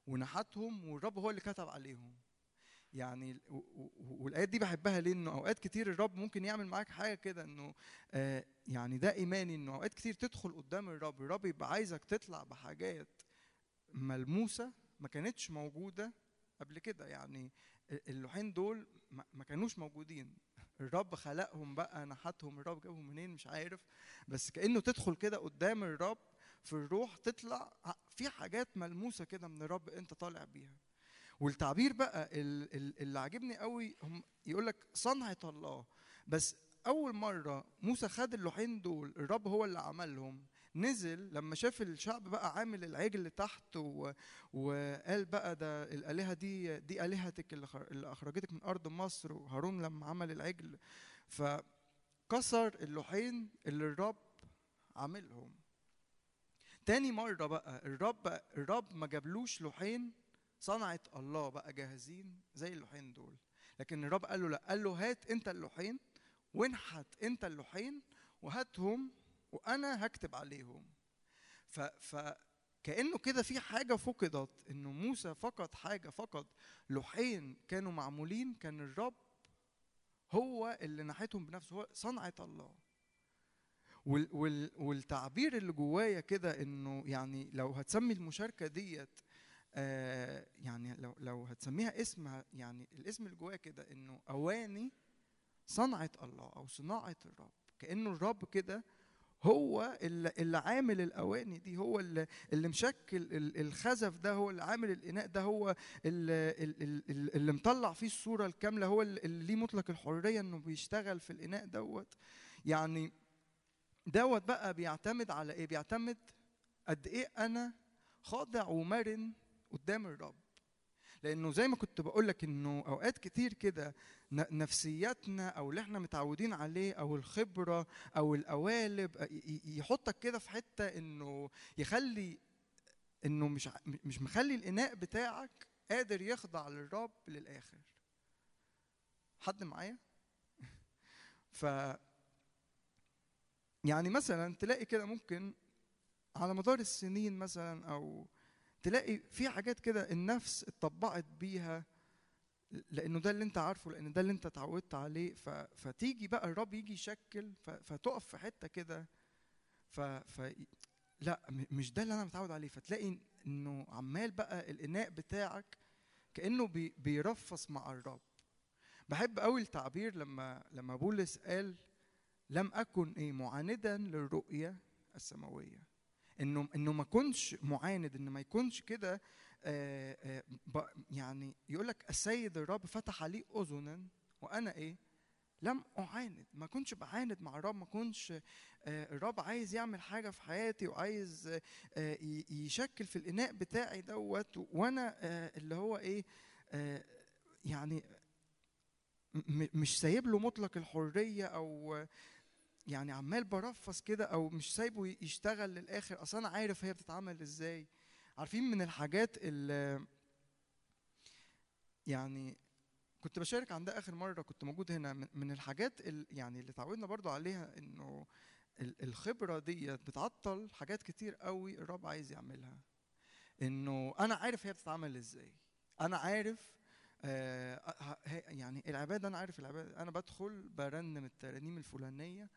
Speaker 3: ونحتهم والرب هو اللي كتب عليهم. يعني والآيات دي بحبها ليه؟ إنه أوقات كتير الرب ممكن يعمل معاك حاجة كده إنه آه يعني ده إيماني إنه أوقات كتير تدخل قدام الرب الرب يبقى عايزك تطلع بحاجات ملموسة ما كانتش موجودة قبل كده. يعني اللوحين دول ما كانوش موجودين. الرب خلقهم بقى نحتهم الرب جابهم منين؟ مش عارف. بس كأنه تدخل كده قدام الرب في الروح تطلع في حاجات ملموسة كده من الرب أنت طالع بيها. والتعبير بقى ال- ال- اللي عاجبني قوي هم يقول لك صنعة الله. بس أول مرة موسى خد اللوحين دول الرب هو اللي عملهم. نزل لما شاف الشعب بقى عامل العجل تحت و... وقال بقى ده الآلهة دي دي آلهتك اللي, خر... اللي أخرجتك من أرض مصر وهارون لما عمل العجل. فكسر اللوحين اللي الرب عاملهم. تاني مرة بقى الرب الرب ما جابلوش لوحين صنعة الله بقى جاهزين زي اللوحين دول. لكن الرب قال له لا قال له هات أنت اللوحين وانحت أنت اللوحين وهاتهم وأنا هكتب عليهم. ف ف كأنه كده في حاجة فقدت إنه موسى فقد حاجة فقد لوحين كانوا معمولين كان الرب هو اللي نحتهم بنفسه هو صنعة الله. وال وال والتعبير اللي جوايا كده إنه يعني لو هتسمي المشاركة ديت آه يعني لو لو هتسميها اسم يعني الاسم اللي جوايا كده إنه أواني صنعة الله أو صناعة الرب. كأنه الرب كده هو اللي, اللي عامل الأواني دي هو اللي, اللي مشكل ال- الخزف ده هو اللي عامل الإناء ده هو اللي, اللي, اللي مطلع فيه الصورة الكاملة هو اللي ليه مطلق الحرية إنه بيشتغل في الإناء دوت. يعني دوت بقى بيعتمد على إيه؟ بيعتمد قد إيه أنا خاضع ومرن قدام الرب. لأنه زي ما كنت بقول لك إنه أوقات كتير كده نفسياتنا أو اللي إحنا متعودين عليه أو الخبرة أو القوالب يحطك كده في حتة إنه يخلي إنه مش مش مخلي الإناء بتاعك قادر يخضع للرب للآخر. حد معايا؟ ف يعني مثلا تلاقي كده ممكن على مدار السنين مثلا أو تلاقي في حاجات كده النفس اتطبعت بيها لأنه ده اللي أنت عارفه لأن ده اللي أنت اتعودت عليه. فتيجي بقى الرب يجي يشكل. فتقف في حتة كده ف... ف لأ مش ده اللي أنا متعود عليه فتلاقي إنه عمال بقى الإناء بتاعك كأنه بي... بيرفص مع الرب بحب قوي التعبير لما لما بولس قال لم أكن إيه معاندا للرؤيه السماوية انه إنه ما كنش معاند إنه ما يكونش كده آه، آه، يعني يقول لك السيد الرب فتح لي اذنا وأنا إيه؟ لم أعاند. ما كنتش بعاند مع الرب ما كنتش آه، الرب عايز يعمل حاجة في حياتي وعايز يشكل في الإناء بتاعي دوت وأنا اللي هو إيه؟ يعني مش سايب له مطلق الحرية أو يعني عمال برفص كده أو مش سايبه يشتغل للآخر. أصل أنا عارف هي بتتعمل إزاي. عارفين من الحاجات اللي يعني كنت بشارك عندها آخر مرة كنت موجود هنا من- الحاجات ال- يعني اللي اتعودنا برضو عليها إنه ال- الخبرة ديت بتعطل حاجات كتير قوي الرب عايز يعملها. إنه أنا عارف هي بتتعمل إزاي. أنا عارف آه يعني العبادة أنا عارف العبادة. أنا بدخل برنم الترانيم الفلانية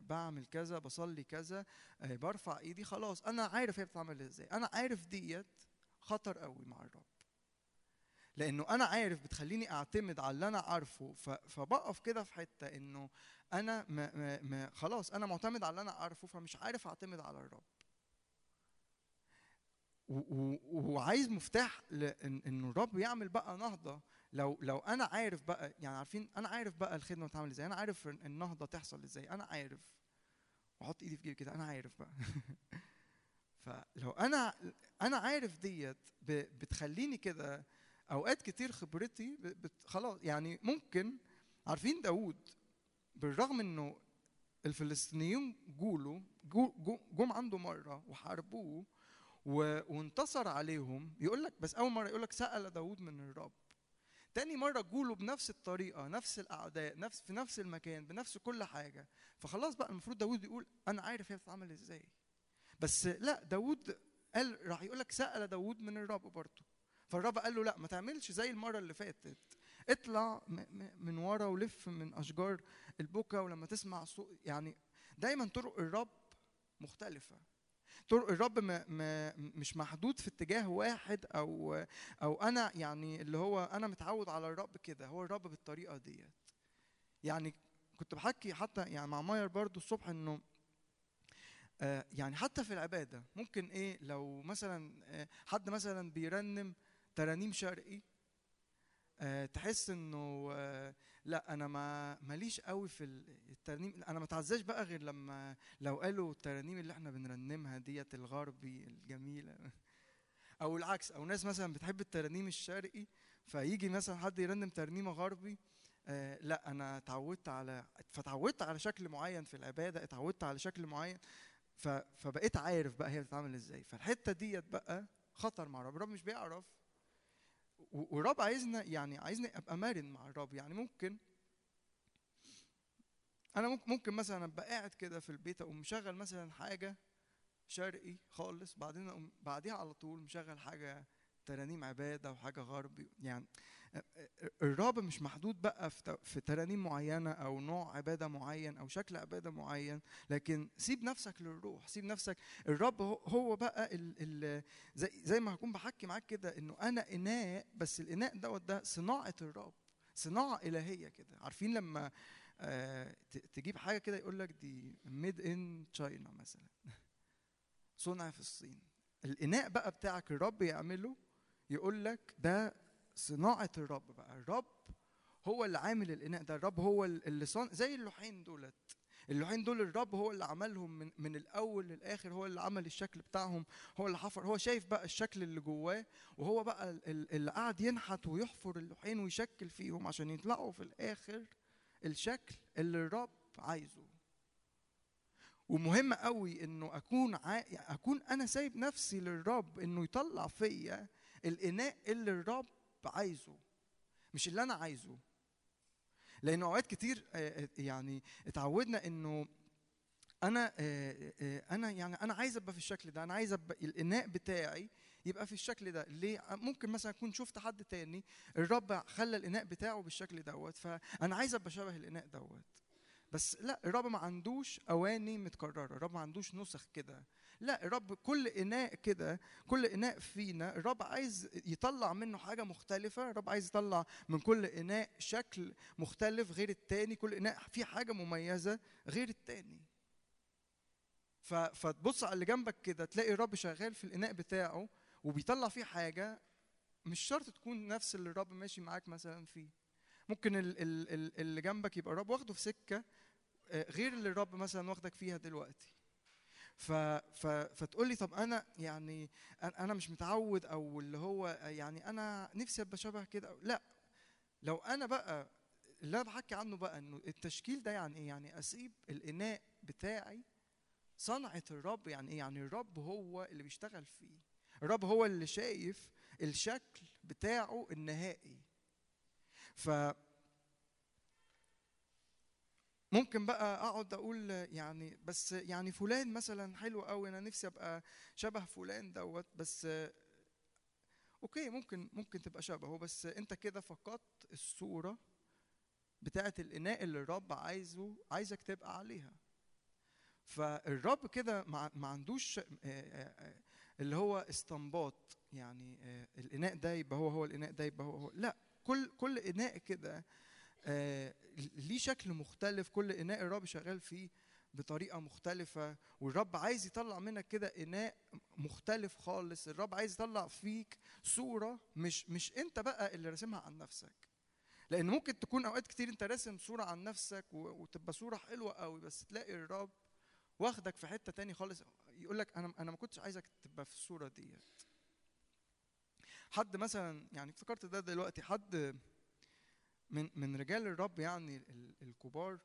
Speaker 3: بعمل كذا بصلي كذا آه برفع ايدي خلاص. أنا عارف هي بتتعمل إزاي. أنا عارف ديت خطر قوي مع الرب. لأنه أنا عارف بتخليني أعتمد على اللي أنا عارفه. فبقف كده في حتة إنه أنا ما ما ما خلاص أنا معتمد على اللي أنا عارفه فمش عارف أعتمد على الرب. وعايز مفتاح لأن الرب يعمل بقى نهضة لو لو أنا عارف بقى يعني عارفين أنا عارف بقى الخدمة بتعمل إزاي أنا عارف النهضة تحصل إزاي أنا عارف. وأحط إيدي في جيبي كده أنا عارف بقى. فلو أنا أنا عارف ديت بتخليني كده أوقات كتير خبرتي خلاص يعني ممكن عارفين داوود بالرغم إنه الفلسطينيين جولوا جو- جم عنده مرة وحاربوه وانتصر عليهم يقول لك بس أول مرة يقول لك سأل داوود من الرب. تاني مرة جولوا بنفس الطريقة نفس الأعداء نفس في نفس المكان بنفس كل حاجة. فخلاص بقى المفروض داوود يقول أنا عارف هي بتتعمل إزاي. بس لا داوود قال راح يقول لك سأل داوود من الرب برضه. فالرب قال له لا ما تعملش زي المرة اللي فاتت. اطلع من ورا ولف من أشجار البكا ولما تسمع صوت يعني دايما طرق الرب مختلفة. طرق الرب ما ما مش محدود في اتجاه واحد أو أو أنا يعني اللي هو أنا متعود على الرب كده هو الرب بالطريقة ديت. يعني كنت بحكي حتى يعني مع ماير برضو الصبح إنه آه، يعني حتى في العبادة ممكن إيه لو مثلا آه، حد مثلا بيرنم ترانيم شرقي آه، تحس إنه لا أنا ما ماليش قوي في الترنيم أنا ما اتعزاش بقى غير لما لو قالوا الترانيم اللي إحنا بنرنمها ديت الغربي الجميلة. أو العكس أو ناس مثلا بتحب الترانيم الشرقي فيجي مثلا حد يرنم ترنيمة غربي آه لا أنا اتعودت على فتعودت على شكل معين في العبادة اتعودت على شكل معين ف... فبقيت عارف بقى هي بتتعمل إزاي. فالحتة ديت بقى خطر مع الرب. الرب مش بيعرف والرب عايزنا يعني عايزني أبقى مرن مع الرب. يعني ممكن أنا ممكن ممكن مثلا أبقى قاعد كده في البيت أقوم مشغل مثلا حاجة شرقي خالص بعدين أقوم بعديها على طول مشغل حاجة ترانيم عبادة وحاجة غربي. يعني الرب مش محدود بقى في ترانيم معينة أو نوع عبادة معين أو شكل عبادة معين لكن سيب نفسك للروح سيب نفسك. الرب هو- بقى ال ال زي زي ما هكون بحكي معاك كده إنه أنا إناء بس الإناء دوت ده صناعة الرب صناعة إلهية كده. عارفين لما آه تجيب حاجة كده يقول لك دي ميد ان تشاينا مثلا. صنع في الصين. الإناء بقى بتاعك الرب يعمله يقول لك ده صناعة الرب بقى. الرب هو اللي عامل الإناء ده. الرب هو اللي صان زي اللوحين دولت. اللوحين دول الرب هو اللي عملهم من, من الأول للآخر. هو اللي عمل الشكل بتاعهم. هو اللي حفر. هو شايف بقى الشكل اللي جواه وهو بقى ال- ال- اللي قاعد ينحت ويحفر اللوحين ويشكل فيهم عشان يطلعوا في الآخر الشكل اللي الرب عايزه. ومهم قوي إنه أكون ع... أكون أنا سايب نفسي للرب إنه يطلع فيا الإناء اللي الرب عايزه مش اللي أنا عايزه. لأن أوقات كتير آه، آه، يعني اتعودنا إنه أنا آه، أنا يعني أنا عايز أبقى في الشكل ده أنا عايز أبقى الإناء بتاعي يبقى في الشكل ده. ليه؟ ممكن مثلا أكون شفت حد تاني الرب خلى الإناء بتاعه بالشكل دوت فأنا عايز أبقى شبه الإناء دوت. بس لأ الرب ما عندوش أواني متكررة الرب ما عندوش نسخ كده. لا الرب كل إناء كده كل إناء فينا الرب عايز يطلع منه حاجة مختلفة الرب عايز يطلع من كل إناء شكل مختلف غير التاني كل إناء فيه حاجة مميزة غير التاني. فتبص على اللي جنبك كده تلاقي الرب شغال في الإناء بتاعه وبيطلع فيه حاجة مش شرط تكون نفس اللي الرب ماشي معاك مثلا فيه. ممكن ال- ال- ال- اللي جنبك يبقى الرب واخده في سكة آه، غير اللي الرب مثلا واخدك فيها دلوقتي. ف ف فتقول لي طب أنا يعني أنا مش متعود أو اللي هو يعني أنا نفسي أبقى شبه كده لأ. لو أنا بقى اللي أنا بحكي عنه بقى إنه التشكيل ده يعني إيه؟ يعني أسيب الإناء بتاعي صنعة الرب يعني إيه؟ يعني الرب هو اللي بيشتغل فيه. الرب هو اللي شايف الشكل بتاعه النهائي. ف ممكن بقى أقعد أقول يعني بس يعني فلان مثلا حلو قوي أنا نفسي أبقى شبه فلان دوت بس أوكي ممكن ممكن تبقى شبهه. بس أنت كده فقدت الصورة بتاعه الإناء اللي الرب عايزه عايزك تبقى عليها. فالرب كده ما عندوش آه، آه، آه، اللي هو استنباط. يعني الإناء ده يبقى هو هو الإناء ده يبقى هو هو. لا كل كل إناء كده ليه شكل مختلف. كل إناء الرب شغال فيه بطريقة مختلفة والرب عايز يطلع منك كده إناء مختلف خالص. الرب عايز يطلع فيك صورة مش مش أنت بقى اللي راسمها عن نفسك. لأن ممكن تكون أوقات كتير أنت راسم صورة عن نفسك وتبقى صورة حلوة قوي بس تلاقي الرب واخدك في حتة تاني خالص. يقول لك أنا أنا ما كنتش عايزك تبقى في الصورة ديت. حد مثلا يعني افتكرت ده دلوقتي حد من من رجال الرب يعني ال- الكبار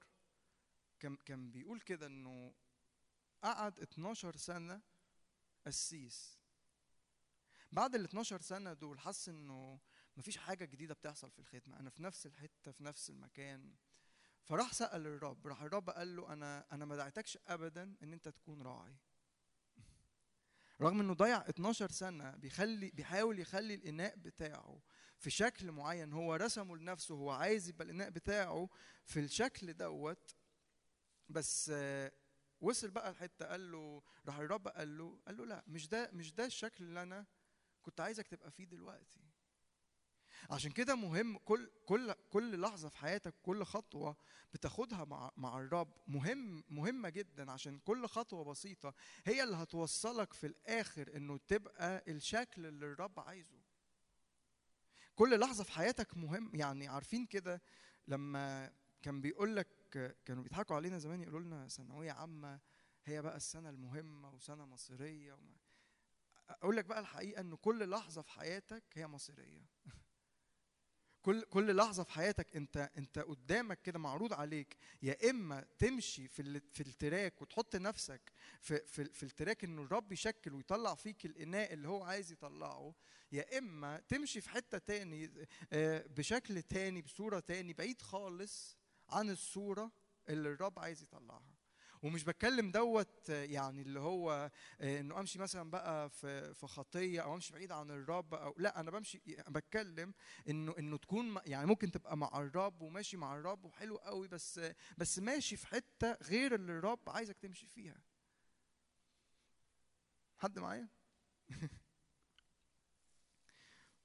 Speaker 3: كان كان بيقول كده إنه قعد 12 سنة قسيس بعد ال 12 سنة دول حس إنه مفيش حاجة جديدة بتحصل في الخدمة. أنا في نفس الحتة في نفس المكان. فراح سأل الرب راح الرب قال له أنا أنا ما دعيتكش ابدا إن أنت تكون راعي. رغم إنه ضيع 12 سنة بيخلي بيحاول يخلي الإناء بتاعه في شكل معين. هو رسمه لنفسه هو عايز يبقى الإناء بتاعه في الشكل دوت. بس آه، وصل بقى الحته قال له راح الرب قال له قال له لا مش ده مش ده الشكل اللي أنا كنت عايزك تبقى فيه دلوقتي. عشان كده مهم كل كل كل لحظة في حياتك كل خطوة بتاخدها مع مع الرب مهم مهمة جدا عشان كل خطوة بسيطة هي اللي هتوصلك في الآخر إنه تبقى الشكل اللي الرب عايزه. كل لحظة في حياتك مهم يعني عارفين كده لما كان بيقول لك كانوا بيضحكوا علينا زمان يقولوا لنا ثانوية عامة هي بقى السنة المهمة وسنة مصيرية أقول لك بقى الحقيقة إنه كل لحظة في حياتك هي مصيرية. كل كل لحظة في حياتك انت انت قدامك كده معروض عليك يا إما تمشي في في ال track وتحط نفسك في في, في التراك إنه الرب يشكل ويطلع فيك الإناء اللي هو عايز يطلعه يا إما تمشي في حتة تاني آه، بشكل تاني بصورة تاني بعيد خالص عن الصورة اللي الرب عايز يطلعها. ومش بتكلم دوت يعني اللي هو إنه أمشي مثلا بقى في في خطية أو أمشي بعيد عن الرب أو لا أنا بمشي بتكلم إنه إنه تكون يعني ممكن تبقى مع الرب وماشي مع الرب وحلو قوي بس بس ماشي في حتة غير اللي الرب عايزك تمشي فيها. حد معايا؟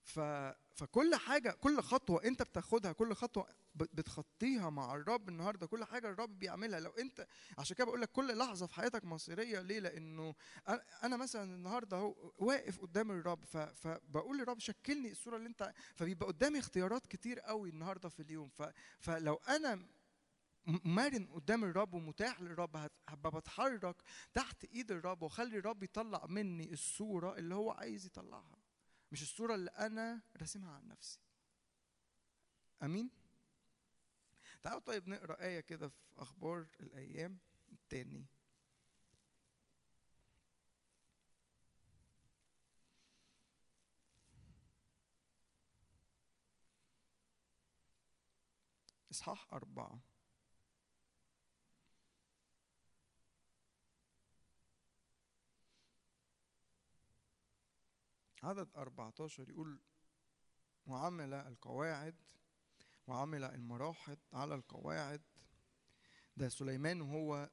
Speaker 3: ف فكل حاجة كل خطوة أنت بتاخدها كل خطوة بتخطيها مع الرب النهارده كل حاجة الرب بيعملها. لو انت عشان كده بقول لك كل لحظة في حياتك مصيرية. ليه؟ لأنه أنا مثلا النهارده أهو واقف قدام الرب فبقول للرب شكلني الصورة اللي انت فبيبقى قدامي اختيارات كتير قوي النهارده في اليوم. فلو أنا مرن قدام الرب ومتاح للرب هبقى بتحرك تحت إيد الرب وأخلي الرب يطلع مني الصورة اللي هو عايز يطلعها مش الصورة اللي أنا راسمها عن نفسي. آمين؟ تعالوا طيب نقرأ آية كده في أخبار الأيام التاني إصحاح أربعة. عدد 14 يقول وعمل القواعد وعمل المراحض على القواعد. ده سليمان وهو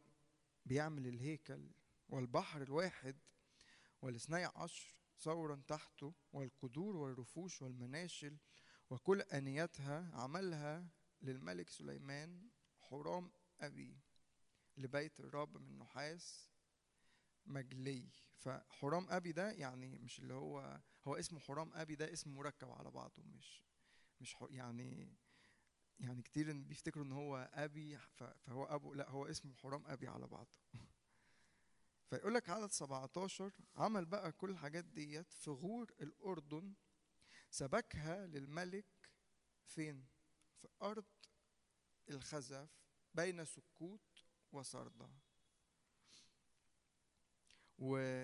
Speaker 3: بيعمل الهيكل والبحر الواحد والاثني عشر ثورا تحته والقدور والرفوش والمناشل وكل آنيتها عملها للملك سليمان حرام أبي لبيت الرب من نحاس مجلي. فحرام أبي ده يعني مش اللي هو هو اسمه حرام أبي ده اسم مركب على بعضه مش مش يعني يعني كتير بيفتكروا إن هو أبي فهو أبو لا هو اسمه حرام أبي على بعضه. فيقول لك عدد 17 عمل بقى كل الحاجات ديت في غور الأردن سبكها للملك فين؟ في أرض الخزف بين سكوت وصردة و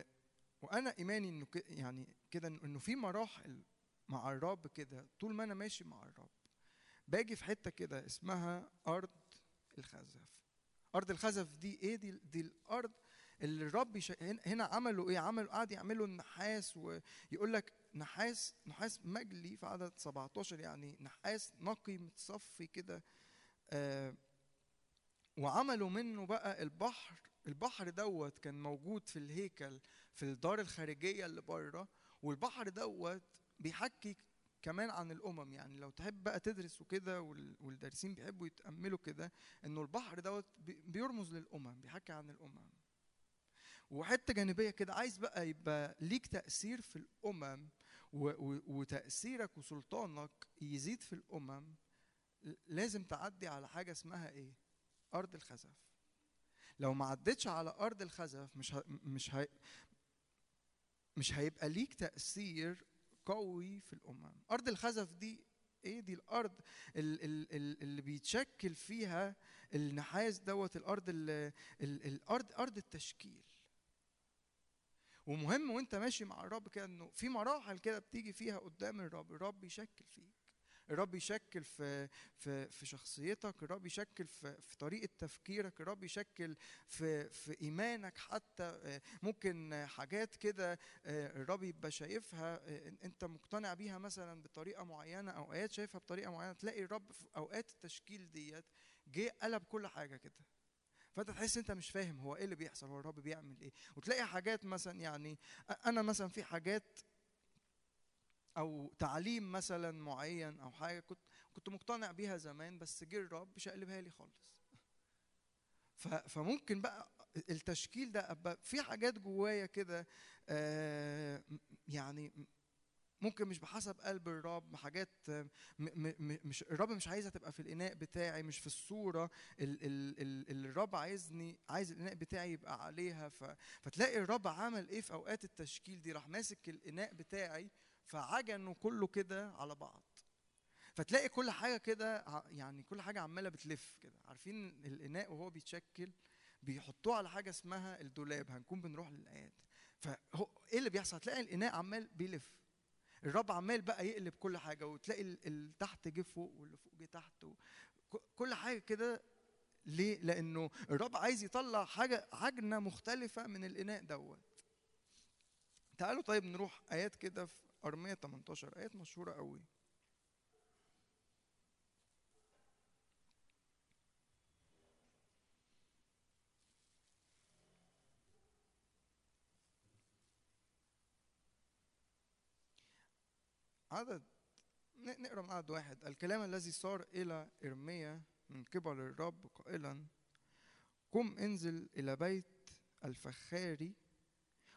Speaker 3: وأنا إيماني إنه ك- يعني كده إنه في مراحل مع الرب كده طول ما أنا ماشي مع الرب. باجي في حتة كده اسمها أرض الخزف. أرض الخزف دي إيه؟ دي دي الأرض اللي الرب يش... هنا- عملوا إيه؟ عملوا قعد يعملوا النحاس ويقول لك نحاس نحاس مجلي في عدد 17 يعني نحاس نقي متصفي كده آه وعملوا منه بقى البحر البحر دوت كان موجود في الهيكل في الدار الخارجية اللي بره والبحر دوت بيحكي كمان عن الأمم يعني لو تحب بقى تدرس وكده وال- والدارسين بيحبوا يتأملوا كده إنه البحر دوت بي- بيرمز للأمم بيحكي عن الأمم. وحتة جانبية كده عايز بقى يبقى ليك تأثير في الأمم وتأثيرك وسلطانك يزيد في الأمم لازم تعدي على حاجة اسمها إيه؟ أرض الخزف. لو ما عدتش على أرض الخزف مش ه... مش هي... مش هيبقى ليك تأثير قوي في الأمم. أرض الخزف دي إيه؟ دي الأرض ال- ال- ال- اللي بيتشكل فيها النحاس دوت الأرض ال- ال- الأرض أرض التشكيل. ومهم وأنت ماشي مع الرب كده إنه في مراحل كده بتيجي فيها قدام الرب الرب يشكل فيك. الرب يشكل في في في شخصيتك الرب يشكل في في طريقة تفكيرك الرب يشكل في في إيمانك حتى آه، ممكن آه، حاجات كده آه، الرب يبقى شايفها آه، أنت مقتنع بيها مثلا بطريقة معينة أو ايات شايفها بطريقة معينة تلاقي الرب في أوقات التشكيل ديت جه قلب كل حاجة كده. فأنت تحس أنت مش فاهم هو إيه اللي بيحصل هو الرب بيعمل إيه. وتلاقي حاجات مثلا يعني أنا مثلا في حاجات أو تعليم مثلا معين أو حاجة كنت كنت مقتنع بيها زمان بس جه الرب شقلبها لي خالص. فممكن بقى التشكيل ده أبقى في حاجات جوايا كده آه، يعني ممكن مش بحسب قلب الرب حاجات مش الرب مش عايزها تبقى في الإناء بتاعي مش في الصورة. ال- ال- ال- اللي الرب عايزني عايز الإناء بتاعي يبقى عليها. فتلاقي الرب عمل إيه في أوقات التشكيل دي؟ راح ماسك الإناء بتاعي فعجنه كله كده على بعض. فتلاقي كل حاجة كده يعني كل حاجة عمالة بتلف كده. عارفين الإناء وهو بيتشكل بيحطوه على حاجة اسمها الدولاب هنكون بنروح للآيات. فهو إيه اللي بيحصل؟ هتلاقي الإناء عمال بيلف. الرب عمال بقى يقلب كل حاجة وتلاقي ال- اللي تحت جه فوق واللي فوق جه تحت كل حاجة كده ليه؟ لأنه الرب عايز يطلع حاجة عجنة مختلفة من الإناء دوت. تعالوا طيب نروح آيات كده في أرمية 18 آيات مشهورة قوي عدد نقرأ من عدد واحد. الكلام الذي صار إلى ارميا من قبل الرب قائلا قم انزل إلى بيت الفخاري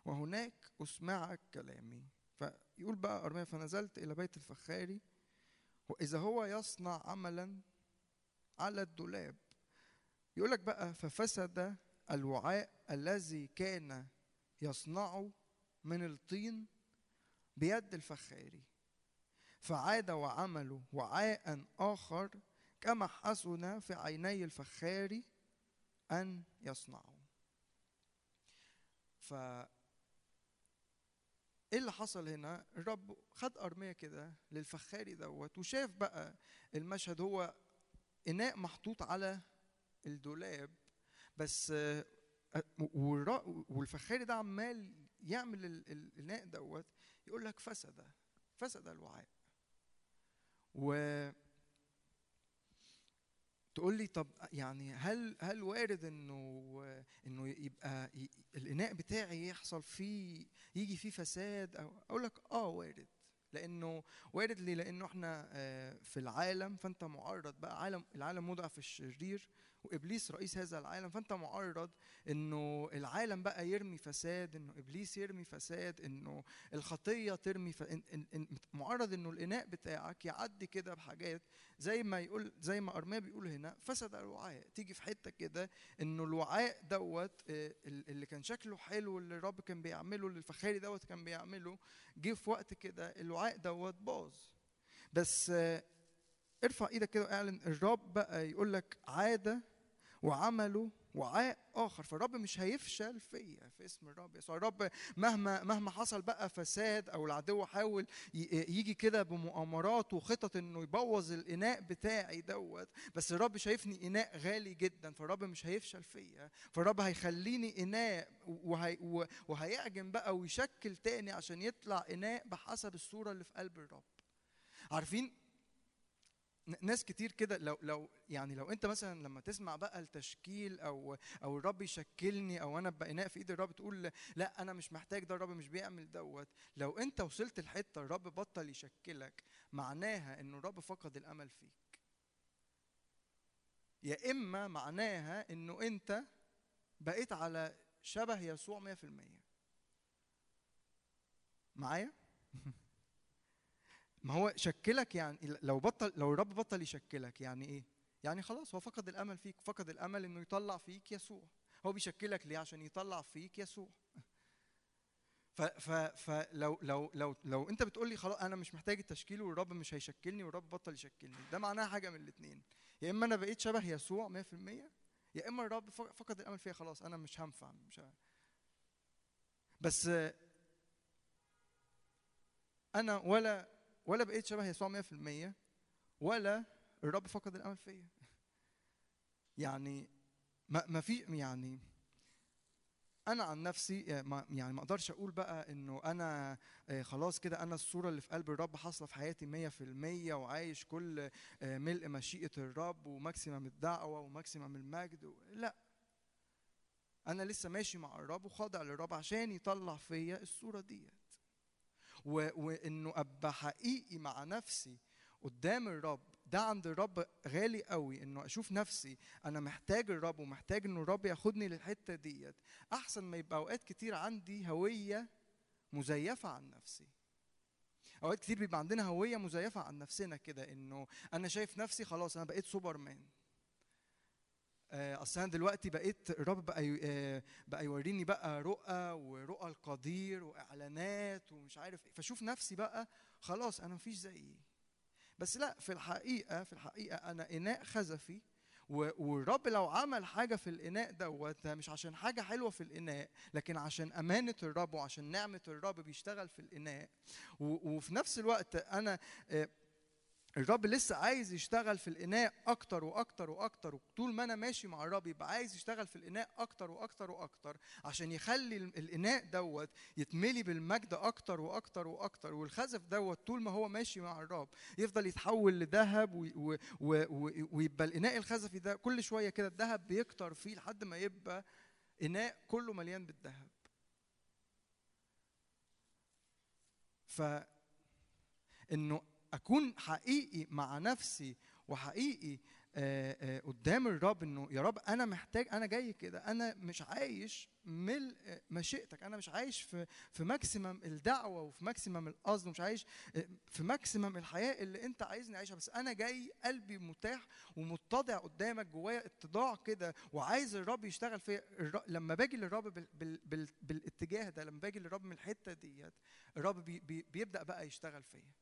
Speaker 3: وهناك اسمعك كلامي. فيقول بقى ارميا فنزلت إلى بيت الفخاري وإذا هو يصنع عملا على الدولاب. يقول لك بقى ففسد الوعاء الذي كان يصنعه من الطين بيد الفخاري فعاد وعملوا وعاء آخر كما حسن في عيني الفخار أن يصنعوا ف إيه اللي حصل هنا؟ الرب خد أرمية كده للفخاري دوت وشاف بقى المشهد هو إناء محطوط على الدولاب بس آه، والفخاري ده عمال يعمل ال- ال- الإناء دوت يقول لك فسد فسد الوعاء. و تقول لي طب يعني هل هل وارد إنه إنه يبقى الإناء بتاعي يحصل فيه يجي فيه فساد أو أقول لك آه وارد لإنه وارد ليه؟ لإنه إحنا آه، في العالم فأنت معرض بقى عالم العالم وضع في الشرير وإبليس رئيس هذا العالم. فأنت معرض إنه العالم بقى يرمي فساد إنه إبليس يرمي فساد إنه الخطية ترمي ف... إن... إن... معرض إنه الإناء بتاعك يعدي كده بحاجات زي ما يقول زي ما أرميا بيقول هنا فسد الوعاء. تيجي في حتة كده إنه الوعاء دوت آه، ال- اللي كان شكله حلو اللي الرب كان بيعمله اللي الفخاري دوت كان بيعمله جه في وقت كده الوعاء دوت باظ. بس آه، ارفع إيدك كده واعلن الرب بقى يقول لك عادة وعمله وعاء آخر. فالرب مش هيفشل فيا في اسم الرب يسوع. الرب مهما مهما حصل بقى فساد أو العدو حاول يجي كده بمؤامرات وخطط إنه يبوظ الإناء بتاعي دوت. بس الرب شايفني إناء غالي جدا فالرب مش هيفشل فيا. فالرب هيخليني إناء وهي وهيعجن بقى ويشكل تاني عشان يطلع إناء بحسب الصورة اللي في قلب الرب. عارفين ناس كتير كده لو لو يعني لو انت مثلا لما تسمع بقى التشكيل أو أو الرب يشكلني أو أنا ابقى اناء في إيد الرب تقول لأ أنا مش محتاج ده الرب مش بيعمل دوت. لو انت وصلت الحتة الرب بطل يشكلك معناها انه الرب فقد الأمل فيك. يا إما معناها إنه انت بقيت على شبه يسوع 100% معايا؟ ما هو شكلك يعني لو بطل لو الرب بطل يشكلك يعني إيه؟ يعني خلاص هو فقد الأمل فيك فقد الأمل إنه يطلع فيك يسوع. هو بيشكلك ليه؟ عشان يطلع فيك يسوع. ف ف فلو لو لو لو أنت بتقول لي خلاص أنا مش محتاج التشكيل والرب مش هيشكلني والرب بطل يشكلني. ده معناها حاجة من الاثنين يا إما أنا بقيت شبه يسوع 100% يا إما الرب فق- فقد الأمل فيا خلاص أنا مش هنفع مش ه... بس أنا ولا ولا بقيت شبه يسوع 100% ولا الرب فقد الأمل فيا. يعني ما ما في يعني أنا عن نفسي آه، يعني ما أقدرش أقول بقى إنه أنا آه، خلاص كده أنا الصورة اللي في قلب الرب حاصلة في حياتي 100% وعايش كل آه، ملء مشيئة الرب وماكسيمم الدعوة وماكسيمم المجد لا. أنا لسه ماشي مع الرب وخاضع للرب عشان يطلع فيا الصورة ديت. وإنه أبقى حقيقي مع نفسي قدام الرب. ده عند الرب غالي قوي إنه أشوف نفسي أنا محتاج الرب ومحتاج إنه الرب ياخدني للحتة ديت. أحسن ما يبقى أوقات كتير عندي هوية مزيفة عن نفسي. أوقات كتير بيبقى عندنا هوية مزيفة عن نفسنا كده إنه أنا شايف نفسي خلاص أنا بقيت سوبرمان. أصل أنا دلوقتي بقيت الرب بقى آه، بقى يوريني بقى رؤى ورؤى القدير وإعلانات ومش عارف إيه. فشوف نفسي بقى خلاص أنا مفيش زيي. بس لا في الحقيقة في الحقيقة أنا إناء خزفي والرب لو عمل حاجة في الإناء دوت مش عشان حاجة حلوة في الإناء لكن عشان أمانة الرب وعشان نعمة الرب بيشتغل في الإناء. وفي نفس الوقت أنا آه، الرب لسه عايز يشتغل في الإناء أكتر وأكتر وأكتر وطول ما أنا ماشي مع الرب يبقى عايز يشتغل في الإناء أكتر وأكتر وأكتر عشان يخلي ال- الإناء دوت يتملي بالمجد أكتر وأكتر وأكتر والخزف دوت طول ما هو ماشي مع الرب يفضل يتحول لذهب ويبقى الإناء الخزفي ده كل شوية كده الذهب بيكتر فيه لحد ما يبقى إناء كله مليان بالذهب. ف إنه أكون حقيقي مع نفسي وحقيقي آه، آه، قدام الرب إنه يا رب أنا محتاج أنا جاي كده أنا مش عايش ملء مشيئتك أنا مش عايش في في maximum الدعوة وفي maximum القصد ومش عايش آه، في maximum الحياة اللي أنت عايزني أعيشها بس أنا جاي قلبي متاح ومتضع قدامك جوايا اتضاع كده وعايز الرب يشتغل فيا. لما باجي للرب بال بال بال بالاتجاه ده لما باجي للرب من الحتة ديت الرب بي بي بيبدأ بقى يشتغل فيا.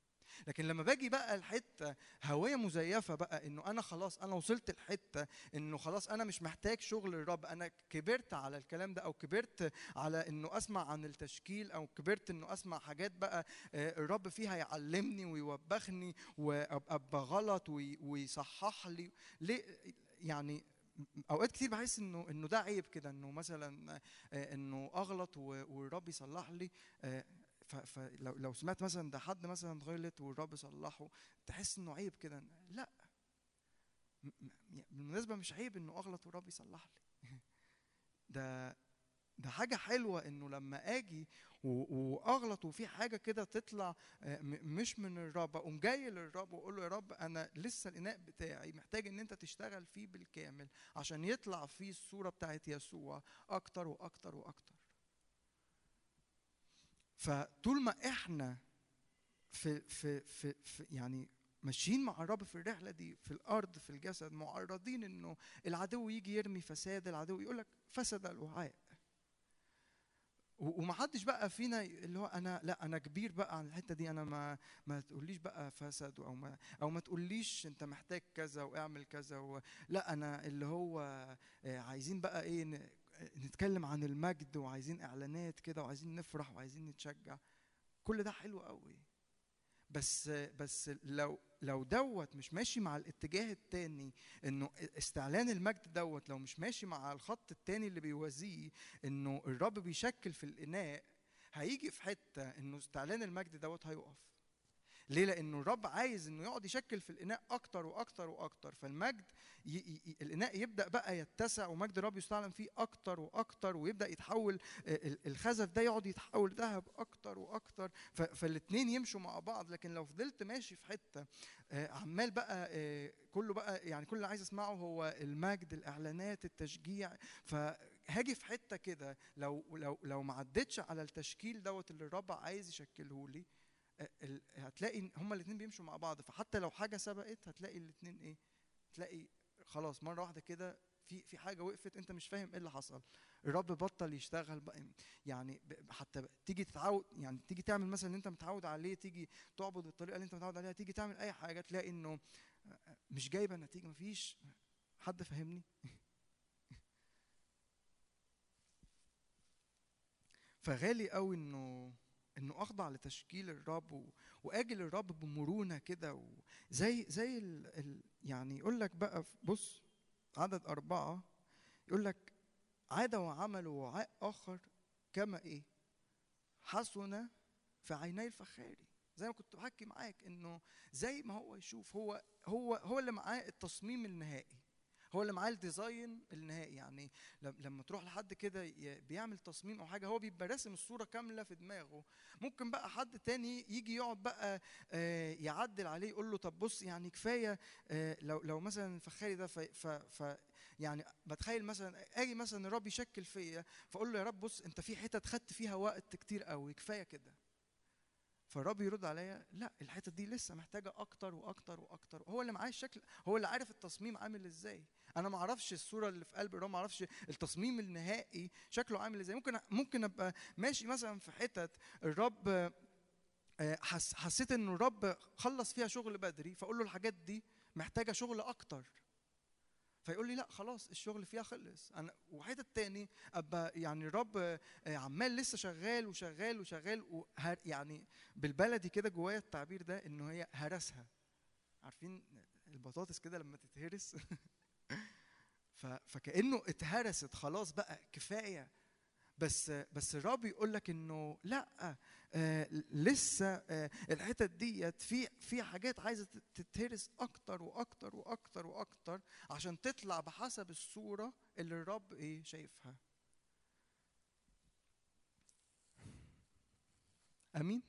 Speaker 3: لكن لما باجي بقى الحتة هوية مزيفة بقى إنه أنا خلاص أنا وصلت الحتة إنه خلاص أنا مش محتاج شغل الرب أنا كبرت على الكلام ده أو كبرت على إنه أسمع عن التشكيل أو كبرت إنه أسمع حاجات بقى آه، الرب فيها يعلمني ويوبخني وأبقى غلط وي- ويصحح لي ليه؟ يعني أوقات كتير بحس إنه إنه ده عيب كده إنه مثلا آه، إنه أغلط والرب يصلح لي آه، فلو لو سمعت مثلا ده حد مثلا غلط والرب صلحه تحس إنه عيب كده. لا. م- بالمناسبة مش عيب إنه أغلط والرب يصلح لي. ده ده حاجة حلوة إنه لما آجي و- وأغلط وفي حاجة كده تطلع آه، مش من الرب أقوم جاي للرب وأقول له يا رب أنا لسه الإناء بتاعي محتاج إن أنت تشتغل فيه بالكامل عشان يطلع فيه الصورة بتاعت يسوع أكتر وأكتر وأكتر. فطول ما إحنا في في في, في يعني ماشيين مع الرب في الرحلة دي في الأرض في الجسد معرضين إنه العدو يجي يرمي فساد العدو يقول لك فسد الوعاء. ومحدش بقى فينا اللي هو أنا لا أنا كبير بقى عن الحتة دي أنا ما ما تقوليش بقى فسد أو ما أو ما تقوليش أنت محتاج كذا وأعمل كذا لا أنا اللي هو آه، عايزين بقى إيه نتكلم عن المجد وعايزين إعلانات كده وعايزين نفرح وعايزين نتشجع. كل ده حلو قوي. بس بس لو لو دوت مش ماشي مع الاتجاه التاني إنه استعلان المجد دوت لو مش ماشي مع الخط التاني اللي بيوازيه إنه الرب بيشكل في الإناء هيجي في حتة إنه استعلان المجد دوت هيقف. ليه؟ لأنه الرب عايز إنه يقعد يشكل في الإناء أكتر وأكتر وأكتر. فالمجد ي... ي... الإناء يبدأ بقى يتسع ومجد الرب يستعلن فيه أكتر وأكتر ويبدأ يتحول ال- الخزف ده يقعد يتحول ذهب أكتر وأكتر. ف... فالاثنين يمشوا مع بعض. لكن لو فضلت ماشي في حتة عمال بقى كله بقى يعني كل اللي عايز أسمعه هو المجد الإعلانات التشجيع. فهاجي في حتة كده لو لو لو ما عدتش على التشكيل دوت اللي الرب عايز يشكله لي هتلاقي هما الاثنين بيمشوا مع بعض فحتى لو حاجة سبقت هتلاقي الاثنين إيه تلاقي خلاص مرة واحدة كده في في حاجة وقفت أنت مش فاهم إيه اللي حصل. الرب بطل يشتغل بقى يعني حتى تيجي تتعود يعني تيجي تعمل مثلا اللي أنت متعود عليه تيجي تعبد بالطريقة اللي أنت متعود عليها تيجي تعمل أي حاجة تلاقي إنه مش جايبة نتيجه مفيش حد فاهمني؟ فغالي قوي إنه إنه أخضع لتشكيل الرب. وآجل الرب بمرونة كده و... زي زي ال... ال... يعني يقول لك بقى بص عدد أربعة يقول لك عاد وعمل وعاء آخر كما إيه حسن في عيني الفخاري زي ما كنت بحكي معاك إنه زي ما هو يشوف هو هو هو اللي معاه التصميم النهائي هو اللي معاه الديزاين النهائي. يعني لم- لما تروح لحد كده بيعمل تصميم أو حاجة هو بيبقى راسم الصورة كاملة في دماغه. ممكن بقى حد تاني يجي يقعد بقى آه، يعدل عليه يقول له طب بص يعني كفاية آه، لو لو مثلا الفخاري ده ف, ف, ف يعني بتخيل مثلا آجي مثلا الرب يشكل فيا فأقول له يا رب بص أنت في حتت خدت فيها وقت كتير قوي كفاية كده. فالرب يرد عليا لا الحتت دي لسه محتاجة أكتر وأكتر وأكتر. هو اللي معاه الشكل هو اللي عارف التصميم عامل إزاي. أنا ما أعرفش الصورة اللي في قلب ما أعرفش التصميم النهائي شكله عامل إزاي. ممكن ممكن أبقى ماشي مثلا في حتت الرب آه، حس حسيت انه الرب خلص فيها شغل بدري فأقول له الحاجات دي محتاجة شغل أكتر. فيقول لي لا خلاص الشغل فيها خلص. أنا وحته تاني أبقى يعني الرب آه، عمال لسه شغال وشغال وشغال وهر يعني بالبلدي كده جوايا التعبير ده انه هي هرسها. عارفين البطاطس كده لما تتهرس؟ فكأنه اتهرست خلاص بقى كفاية. بس بس الرب يقول لك إنه لأ آه لسه آه الحتت ديت في في حاجات عايزة تت- تتهرس أكتر وأكتر وأكتر وأكتر عشان تطلع بحسب الصورة اللي الرب إيه شايفها. آمين.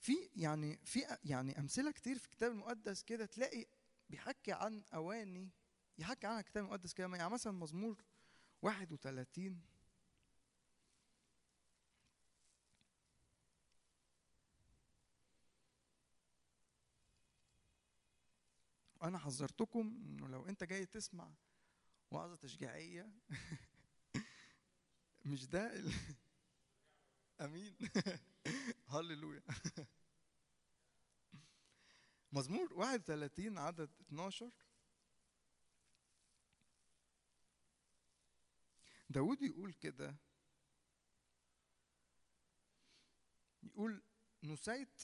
Speaker 3: في يعني في يعني أمثلة كتير في الكتاب المقدس كده تلاقي بيحكي عن أواني يحكي عنها الكتاب المقدس كده يعني مثلا مزمور 31 أنا حذرتكم إنه لو أنت جاي تسمع وعظة تشجيعية مش ده ال... آمين. هللويا. مزمور. 31 عدد 12 داود يقول كده. يقول نسيت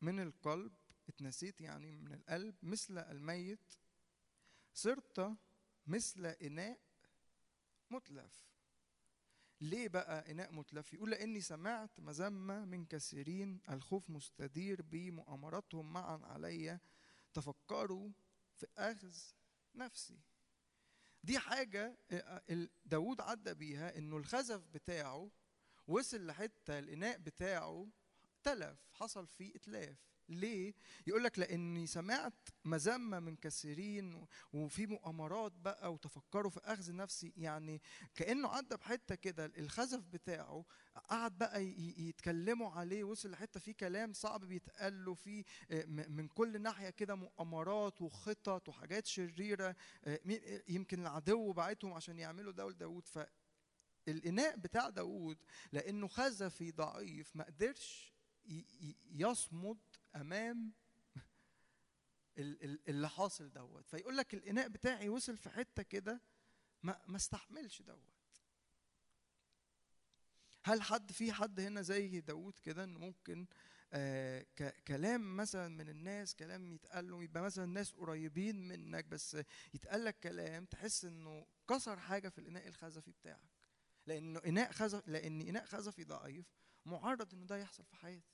Speaker 3: من القلب اتنسيت يعني من القلب مثل الميت صرت مثل إناء متلف. ليه بقى إناء متلف؟ يقول لأني سمعت مذمة من كثيرين الخوف مستدير بي معا علي تفكروا في أخذ نفسي. دي حاجة ال- داود عدى بيها إنه الخزف بتاعه وصل لحتة الإناء بتاعه تلف حصل فيه إتلاف. ليه؟ يقول لك لأني سمعت مذمة من كثيرين وفي مؤامرات بقى وتفكروا في أخذ نفسي يعني كأنه عدى بحتة كده الخزف بتاعه قعد بقى يتكلموا عليه وصل لحتة فيه كلام صعب بيتقال له فيه آه، من كل ناحية كده مؤامرات وخطط وحاجات شريرة آه، يمكن العدو بعتهم عشان يعملوا ده لداود ف الاناء بتاع داوود لأنه خزفي ضعيف ما قدرش يصمد أمام ال- ال- اللي حاصل دوت. فيقول لك الإناء بتاعي وصل في حتة كده ما ما استحملش دوت. هل حد في حد هنا زي داوود كده إنه ممكن آه كلام مثلا من الناس كلام يتقال له يبقى مثلا ناس قريبين منك بس يتقال لك كلام تحس إنه كسر حاجة في الإناء الخزفي بتاعك. لأنه إناء خزف لأن إناء خزفي ضعيف معرض إنه ده يحصل في حياتي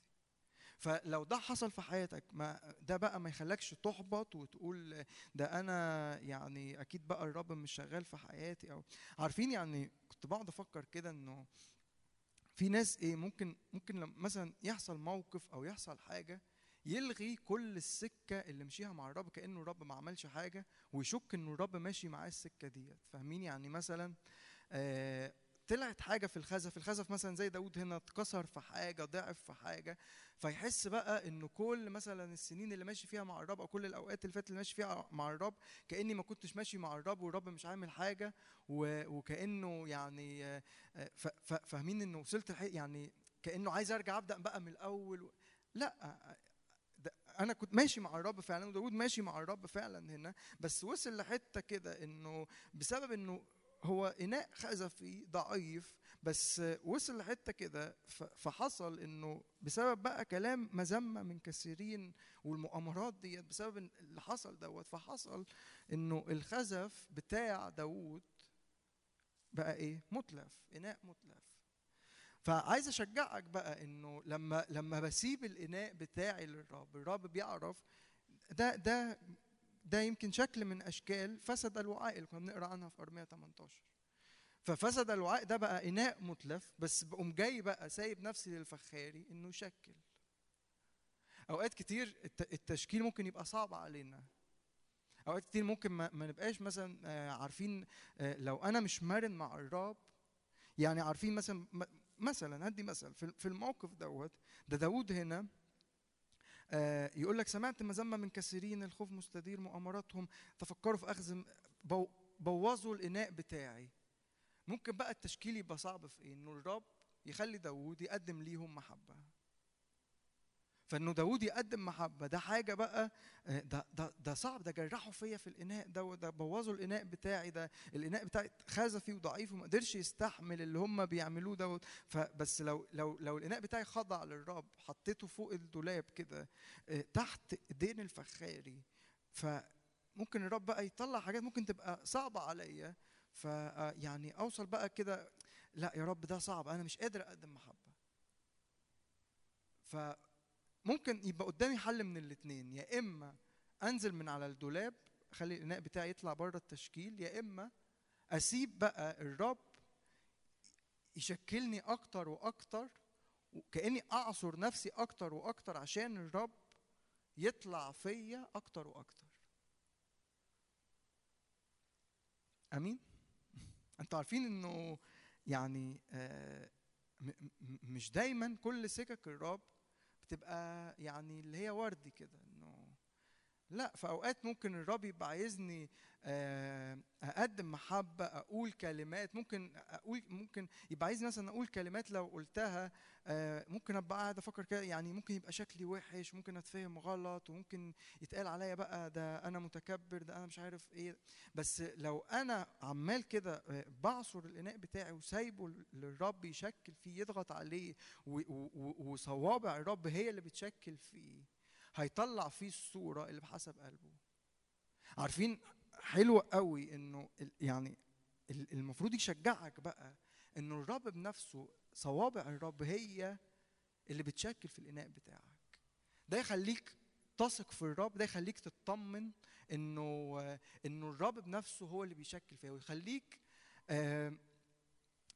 Speaker 3: فلو ده حصل في حياتك ما ده بقى ما يخلكش تحبط وتقول ده أنا يعني أكيد بقى الرب مش شغال في حياتي أو عارفين يعني كنت بقعد أفكر كده إنه في ناس إيه ممكن ممكن لما مثلا يحصل موقف أو يحصل حاجة يلغي كل السكة اللي مشيها مع الرب كأنه الرب ما عملش حاجة ويشك إنه الرب ماشي معاه السكة ديت. فاهمين يعني مثلا آه طلعت حاجة في الخزف الخزف مثلا زي داود هنا اتكسر في حاجة ضعف في حاجة فيحس بقى إنه كل مثلا السنين اللي ماشي فيها مع الرب أو كل الأوقات اللي فاتت اللي ماشي فيها مع الرب كأني ما كنتش ماشي مع الرب والرب مش عامل حاجة وكأنه يعني فاهمين إنه وصلت يعني كأنه عايز أرجع أبدأ بقى من الأول. لأ أنا كنت ماشي مع الرب فعلا وداود ماشي مع الرب فعلا هنا بس وصل لحتة كده إنه بسبب إنه هو إناء خزفي ضعيف بس وصل لحتة كده فحصل إنه بسبب بقى كلام مذمة من كثيرين والمؤامرات ديت بسبب اللي حصل دوت فحصل إنه الخزف بتاع داوود بقى إيه؟ متلف إناء متلف. فعايز أشجعك بقى إنه لما لما بسيب الإناء بتاعي للرب الرب بيعرف ده ده ده يمكن شكل من أشكال فسد الوعاء اللي كنا بنقرأ عنها في أرمية 18 ففسد الوعاء ده بقى إناء متلف بس بقوم جاي بقى سايب نفسي للفخاري إنه يشكل. أوقات كتير الت- التشكيل ممكن يبقى صعب علينا. أوقات كتير ممكن ما, نبقاش مثلا آه، عارفين آه، لو أنا مش مرن مع الرب يعني عارفين مثلا مثلا هدي مثل في الموقف دوت ده داود هنا يقول لك سمعت مذمه من كثيرين الخوف مستدير مؤامراتهم تفكروا في أخذ بوظوا الإناء بتاعي. ممكن بقى التشكيل يبقى صعب في إيه؟ إنه الرب يخلي داود يقدم ليهم محبة. فإنه داود يقدم محبة. ده حاجة بقى آه، ده ده ده صعب ده جرحوا فيا في الإناء ده ده بوظوا الإناء بتاعي ده الإناء بتاعي خزفي وضعيف وما قدرش يستحمل اللي هم بيعملوه دوت فبس لو لو لو الإناء بتاعي خضع للرب حطيته فوق الدولاب كده آه، تحت ايدين الفخاري فممكن الرب بقى يطلع حاجات ممكن تبقى صعبة عليا. ف آه، أوصل بقى كده لا يا رب ده صعب أنا مش قادر أقدم محبة. فممكن يبقى قدامي حل من الاثنين يا إما أنزل من على الدولاب أخلي الإناء بتاعي يطلع بره التشكيل يا إما أسيب بقى الرب يشكلني أكتر وأكتر وكأني أعصر نفسي أكتر وأكتر عشان الرب يطلع فيا أكتر وأكتر. آمين؟ أنتوا عارفين إنه يعني آه، مش دايما كل سكك الرب بتبقى يعني اللي هي وردي كده. لا في أوقات ممكن الرب يبقى عايزني آه، أقدم محبة أقول كلمات ممكن أقول ممكن يبقى عايز مثلا أقول كلمات لو قلتها آه، ممكن أبقى قاعد أفكر كده يعني ممكن يبقى شكلي وحش ممكن أتفهم غلط وممكن يتقال عليا بقى ده أنا متكبر ده أنا مش عارف إيه. بس لو أنا عمال كده آه، بعصر الإناء بتاعي وسايبه للرب يشكل فيه يضغط عليه وصوابع الرب هي اللي بتشكل فيه. هيطلع فيه الصورة اللي بحسب قلبه. عارفين حلو قوي إنه يعني ال- المفروض يشجعك بقى إنه الرب بنفسه صوابع الرب هي اللي بتشكل في الإناء بتاعك. ده يخليك تثق في الرب ده يخليك تطمن إنه إنه الرب بنفسه هو اللي بيشكل فيها ويخليك آم،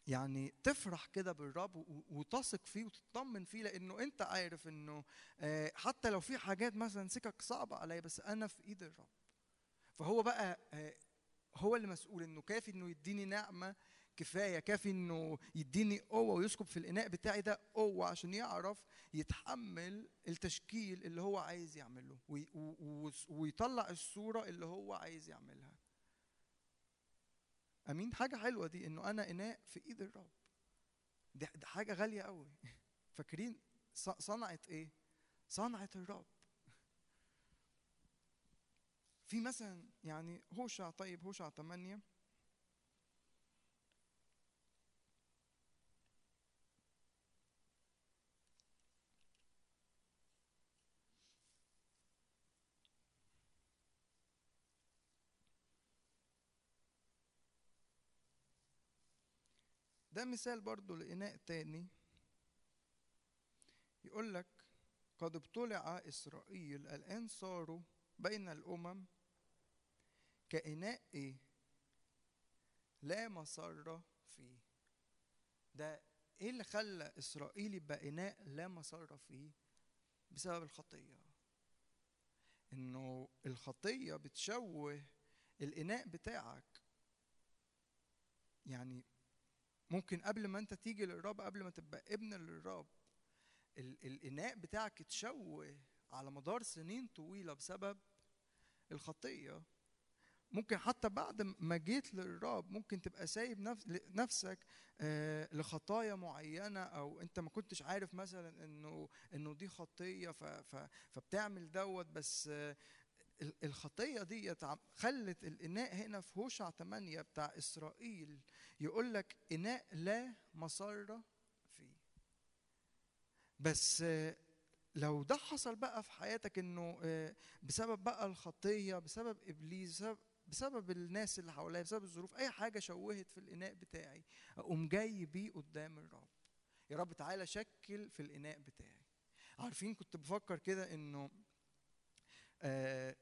Speaker 3: يعني تفرح كده بالرب وتثق فيه وتطمن فيه لأنه أنت عارف إنه آه، حتى لو في حاجات مثلا سكك صعبة عليا بس أنا في إيد الرب. فهو بقى آه، هو اللي مسؤول إنه كافي إنه يديني نعمة كفاية كافي إنه يديني قوة ويسكب في الإناء بتاعي ده قوة عشان يعرف يتحمل التشكيل اللي هو عايز يعمله ويطلع الصورة اللي هو عايز يعملها. أمين؟ حاجة حلوة دي إنه أنا إناء في إيد الرب. دي, حاجة غالية قوي فاكرين؟ صنعت إيه؟ صنعت الرب. في مثلا يعني هوشع طيب هوشع 8 ده مثال برضو لإناء تاني يقول لك قد ابتلع إسرائيل الآن صاروا بين الأمم كإناء إيه؟ لا مسر فيه ده إيه اللي خلى إسرائيل يبقى إناء لا مسر فيه؟ بسبب الخطية إنه الخطية بتشوه الإناء بتاعك يعني ممكن قبل ما انت تيجي للرب قبل ما تبقى ابن للرب ال- الإناء بتاعك اتشوه على مدار سنين طويلة بسبب الخطية. ممكن حتى بعد ما جيت للرب ممكن تبقى سايب نفس نفسك آه، لخطايا معينة أو أنت ما كنتش عارف مثلا إنه إنه دي خطية فبتعمل دوت بس آه، الخطية دي خلت الإناء هنا في هوشع 8 بتاع إسرائيل يقول لك إناء لا مسر فيه. بس لو ده حصل بقى في حياتك إنه آه، بسبب بقى الخطية بسبب إبليس بسبب بسبب الناس اللي حواليا بسبب الظروف أي حاجة شوهت في الإناء بتاعي أقوم جاي بيه قدام الرب. يا رب تعالى شكل في الإناء بتاعي. عارفين كنت بفكر كده إنه آه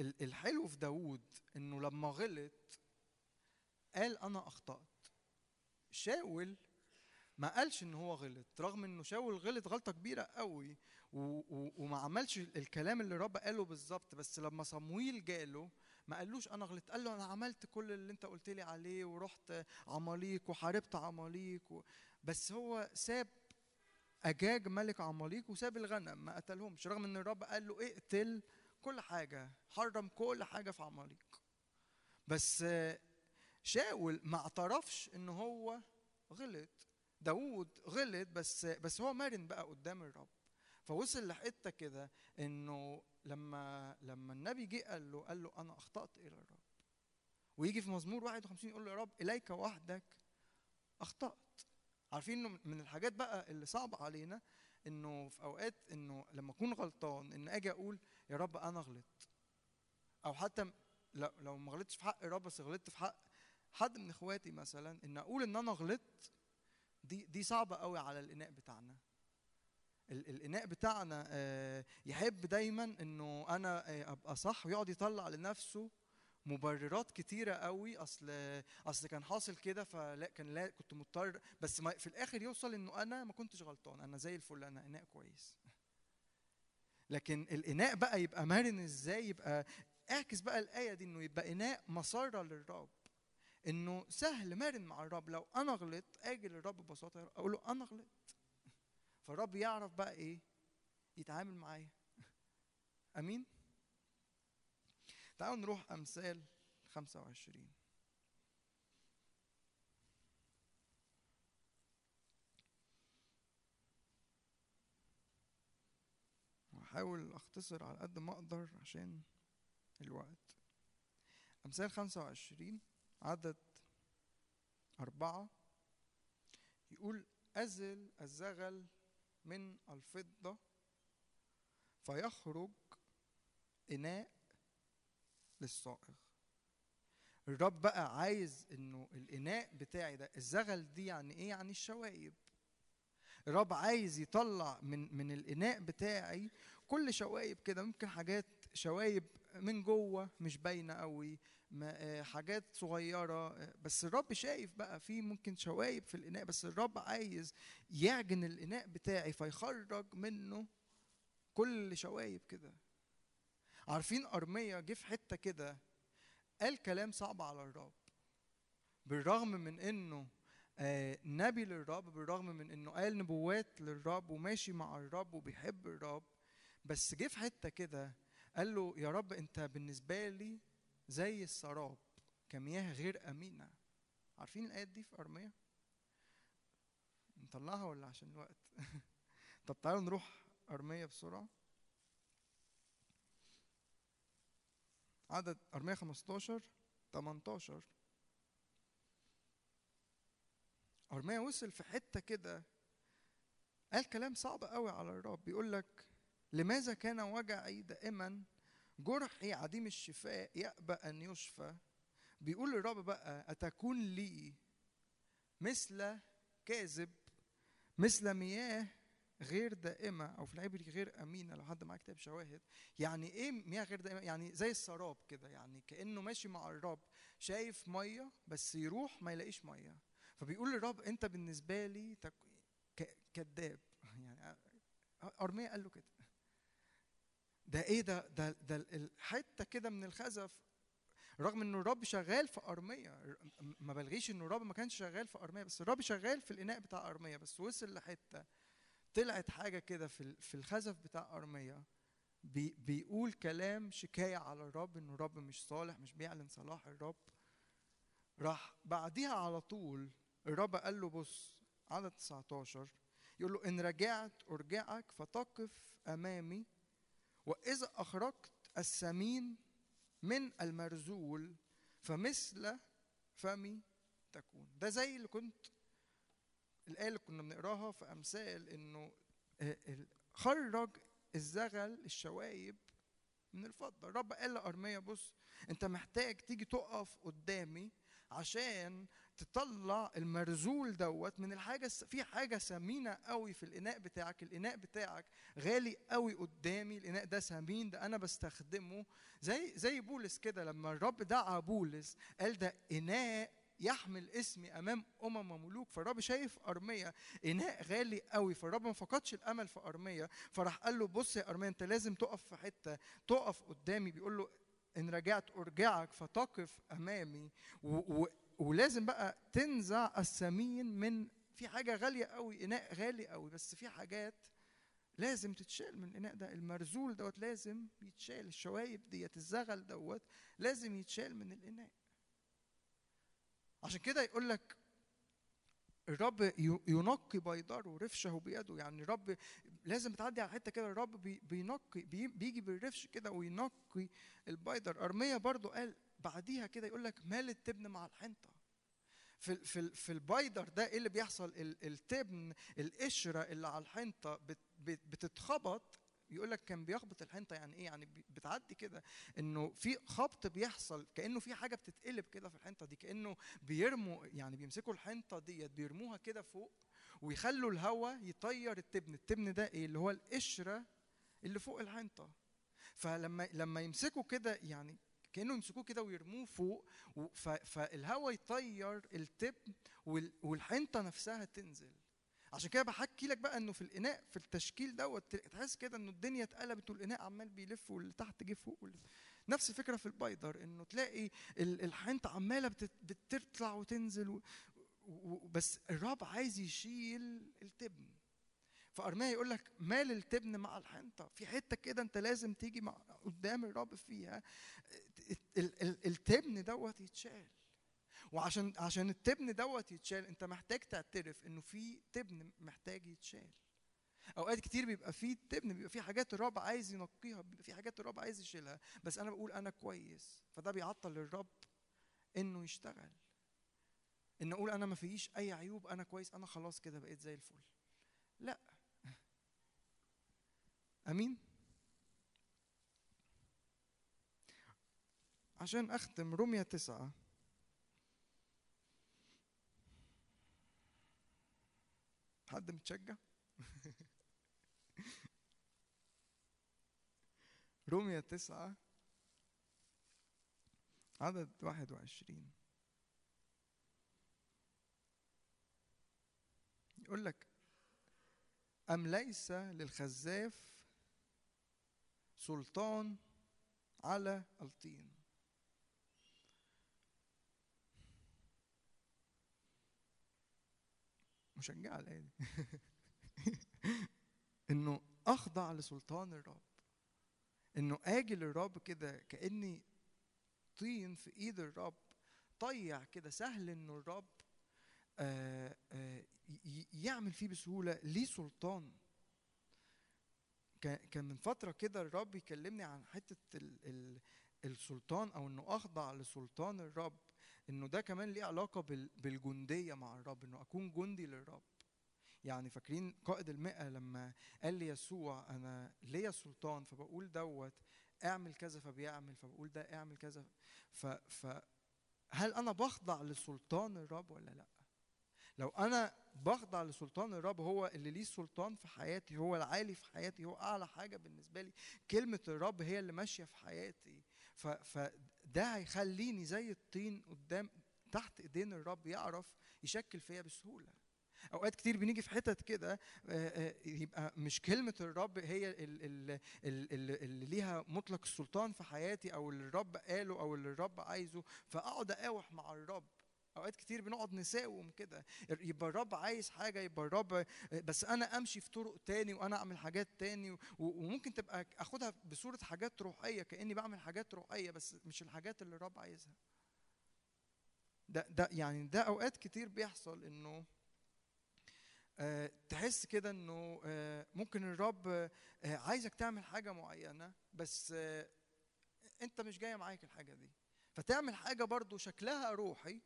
Speaker 3: الحلو في داوود إنه لما غلط قال أنا أخطأت. شاول ما قالش إن هو غلط رغم إنه شاول غلط غلطة كبيرة قوي وما عملش الكلام اللي رب قاله بالظبط بس لما صمويل جاله ما قالوش أنا غلطت قال له أنا عملت كل اللي أنت قلت لي عليه ورحت عماليق وحاربت عماليق و... بس هو ساب أجاج ملك عماليق وساب الغنم ما قتلهمش رغم إن الرب قال له اقتل كل حاجة حرم كل حاجة في عماليق. بس شاول ما اعترفش إن هو غلط. داوود غلط بس بس هو مرن بقى قدام الرب. فوصل لحتة كده إنه لما لما النبي جه قال له قال له أنا أخطأت إلى الرب. ويجي في مزمور 51 يقول له يا رب إليك وحدك أخطأت. عارفين إنه من الحاجات بقى اللي صعبة علينا إنه في أوقات إنه لما أكون غلطان إن أجي أقول يا رب أنا غلطت. أو حتى لو ما غلطتش في حق الرب بس غلطت في حق حد من إخواتي مثلا إن أقول إن أنا غلطت دي دي صعبة قوي على الإناء بتاعنا. ال- الإناء بتاعنا آه، يحب دايما إنه أنا آه، أبقى صح ويقعد يطلع لنفسه مبررات كتيرة قوي. أصل أصل كان حاصل كده فلا كان لا كنت مضطر بس في الآخر يوصل إنه أنا ما كنتش غلطان أنا زي الفل أنا إناء كويس. لكن الإناء بقى يبقى مرن إزاي؟ يبقى اعكس بقى الآية دي إنه يبقى إناء مسره للرب. إنه سهل مرن مع الرب. لو أنا غلط أجي للرب ببساطة أقول له أنا غلطت. فالرب يعرف بقى إيه؟ يتعامل معايا. أمين؟ تعالوا نروح أمثال 25 وهحاول أختصر على قد ما أقدر عشان الوقت. أمثال 25 عدد أربعة يقول أزل الزغل من الفضة فيخرج إناء للصائغ. الرب بقى عايز إنه الإناء بتاعي ده الزغل ده يعني إيه؟ يعني الشوايب الرب عايز يطلع من من الإناء بتاعي كل شوايب كده ممكن حاجات شوايب من جوه مش باينة قوي آه، حاجات صغيرة آه، بس الرب شايف بقى في ممكن شوايب في الإناء بس الرب عايز يعجن الإناء بتاعي فيخرج منه كل شوايب كده. عارفين أرميا جه في حتة كده قال كلام صعب على الرب بالرغم من إنه آه، نبي للرب بالرغم من إنه قال نبوات للرب وماشي مع الرب وبيحب الرب بس جه في حتة كده قال له يا رب أنت بالنسبة لي زي السراب كمياه غير أمينة. عارفين الآيات دي في ارميه نطلعها ولا عشان الوقت؟ طب تعالوا نروح ارميه بسرعة. عدد ارميه 15 18 ارميه وصل في حتة كده قال كلام صعب قوي على الرب. بيقول لك لماذا كان وجعي دائما جرحي عديم الشفاء يأبى أن يشفى؟ بيقول الرب بقى أتكون لي مثل كاذب مثل مياه غير دائمة أو في العبري غير أمينة. لو حد معاه كتاب شواهد يعني إيه مياه غير دائمة؟ يعني زي السراب كده يعني كأنه ماشي مع الرب شايف مية بس يروح ما يلاقيش مية. فبيقول للرب أنت بالنسبة لي. كذاب. يعني أرميا قال له كده. ده إيه ده؟ ده ده الحته كده من الخزف. رغم إنه الرب شغال في أرمية. ما بلغيش إنه الرب ما كانش شغال في أرمية بس الرب شغال في الإناء بتاع أرمية. بس وصل لحتة. طلعت حاجة كده في في الخزف بتاع أرمية. بي بيقول كلام شكاية على الرب إنه الرب مش صالح مش بيعلن صلاح. الرب راح بعديها على طول الرب قال له بص عدد 19 يقول له إن رجعت أرجعك فتقف أمامي واذا أخرجت السمين من المرزول فمثل فمي تكون. ده زي اللي كنت الآية اللي كنا بنقراها في أمثال إنه آه، خرج الزغل الشوايب من الفضة. الرب قال لأرميا بص أنت محتاج تيجي تقف قدامي عشان تطلع المرزول دوت من الحاجة الس- في حاجة ثمينة قوي في الإناء بتاعك الإناء بتاعك غالي قوي قدامي الإناء ده ثمين ده أنا بستخدمه. زي زي بولس كده لما الرب دعا بولس قال ده إناء يحمل اسمي أمام أمم وملوك فالرب شايف ارميا إناء غالي قوي فالرب ما فقدش الأمل في ارميا فراح قال له بص يا ارميا أنت لازم تقف في حتة تقف قدامي. بيقول له إن رجعت أرجعك فتقف أمامي و و ولازم بقى تنزع السمين من في حاجة غالية قوي إناء غالي قوي بس في حاجات لازم تتشال من الإناء ده. المرذول دوت لازم يتشال الشوايب ديت الزغل دوت لازم يتشال من الإناء. عشان كده يقول لك الرب ينقي بيدره رفشه بيده. يعني الرب لازم تعدي على حتة كده الرب بي- بينقي بي- بيجي بالرفش كده وينقي البيضر. ارميا برضو قال بعديها كده يقول لك مال التبن مع الحنطة. في في في البيدر ده إيه اللي بيحصل؟ ال- التبن القشرة اللي على الحنطة بت- بت- بتتخبط. يقول لك كان بيخبط الحنطة يعني إيه؟ يعني بتعدي كده. إنه في خبط بيحصل كأنه في حاجة بتتقلب كده في الحنطة دي كأنه بيرموا يعني بيمسكوا الحنطة ديت بيرموها كده فوق ويخلوا الهواء يطير التبن. التبن ده إيه؟ اللي هو القشرة اللي فوق الحنطة. فلما لما يمسكوا كده يعني كأنه يمسكوه كده ويرموه فوق فالهواء يطير التبن وال- والحنطة نفسها تنزل. عشان كده بحكي لك بقى إنه في الإناء في التشكيل دوت تحس كده إنه الدنيا اتقلبت والإناء عمال بيلف واللي تحت جه فوق واللي نفس الفكرة في البيدر إنه تلاقي ال- الحنطة عمالة بتطلع وتنزل بس الرب عايز يشيل التبن. فأرميا يقول لك مال التبن مع الحنطة. في حتة كده أنت لازم تيجي مع قدام الرب فيها التبن دوت يتشال. وعشان عشان التبن دوت يتشال انت محتاج تعترف انه في تبن محتاج يتشال. أوقات كتير بيبقى في تبن بيبقى في حاجات الرب عايز ينقيها بيبقى في حاجات الرب عايز يشيلها. بس أنا بقول أنا كويس. فده بيعطل الرب إنه يشتغل. إن أقول أنا ما فيش أي عيوب أنا كويس أنا خلاص كده بقيت زي الفل. لا. آمين؟ عشان أختم رمية تسعة. حد متشجع؟ رمية تسعة. عدد واحد وعشرين. يقول لك أم ليس للخزاف سلطان على الطين؟ مشجعة الآية دي إنه أخضع لسلطان الرب. إنه آجي للرب كده كأني طين في إيد الرب. طيع كده سهل إنه الرب آه، آه، ي- ي- يعمل فيه بسهولة ليه سلطان كان من فترة كده الرب يكلمني عن حتة ال ال السلطان أو إنه أخضع لسلطان الرب. إنه ده كمان ليه علاقة بال بالجندية مع الرب إنه أكون جندي للرب. يعني فاكرين قائد المئة لما قال لي يسوع أنا ليا سلطان فبقول دوت أعمل كذا فبيعمل فبقول ده أعمل كذا ف, ف هل أنا بخضع لسلطان الرب ولا لأ؟ لو أنا بخضع لسلطان الرب هو اللي ليه سلطان في حياتي هو العالي في حياتي هو أعلى حاجة بالنسبة لي كلمة الرب هي اللي ماشية في حياتي. ف فده هيخليني زي الطين قدام تحت ايدين الرب يعرف يشكل فيا بسهولة. أوقات كتير بنيجي في حتت كده آه، آه، يبقى مش كلمة الرب هي ال- ال- ال- ال- اللي ليها مطلق السلطان في حياتي أو اللي الرب قاله أو اللي الرب عايزه فأقعد اقاوح مع الرب. أوقات كتير بنقعد نساوم كده. يبقى الرب عايز حاجة يبقى الرب بس أنا أمشي في طرق تاني وأنا أعمل حاجات تاني وممكن تبقى أخدها بصورة حاجات روحية كأني بعمل حاجات روحية بس مش الحاجات اللي الرب عايزها. ده ده يعني ده أوقات كتير بيحصل إنه آه، تحس كده إنه آه، ممكن الرب آه، عايزك تعمل حاجة معينة بس آه، أنت مش جاية معاك الحاجة دي. فتعمل حاجة برضو شكلها روحي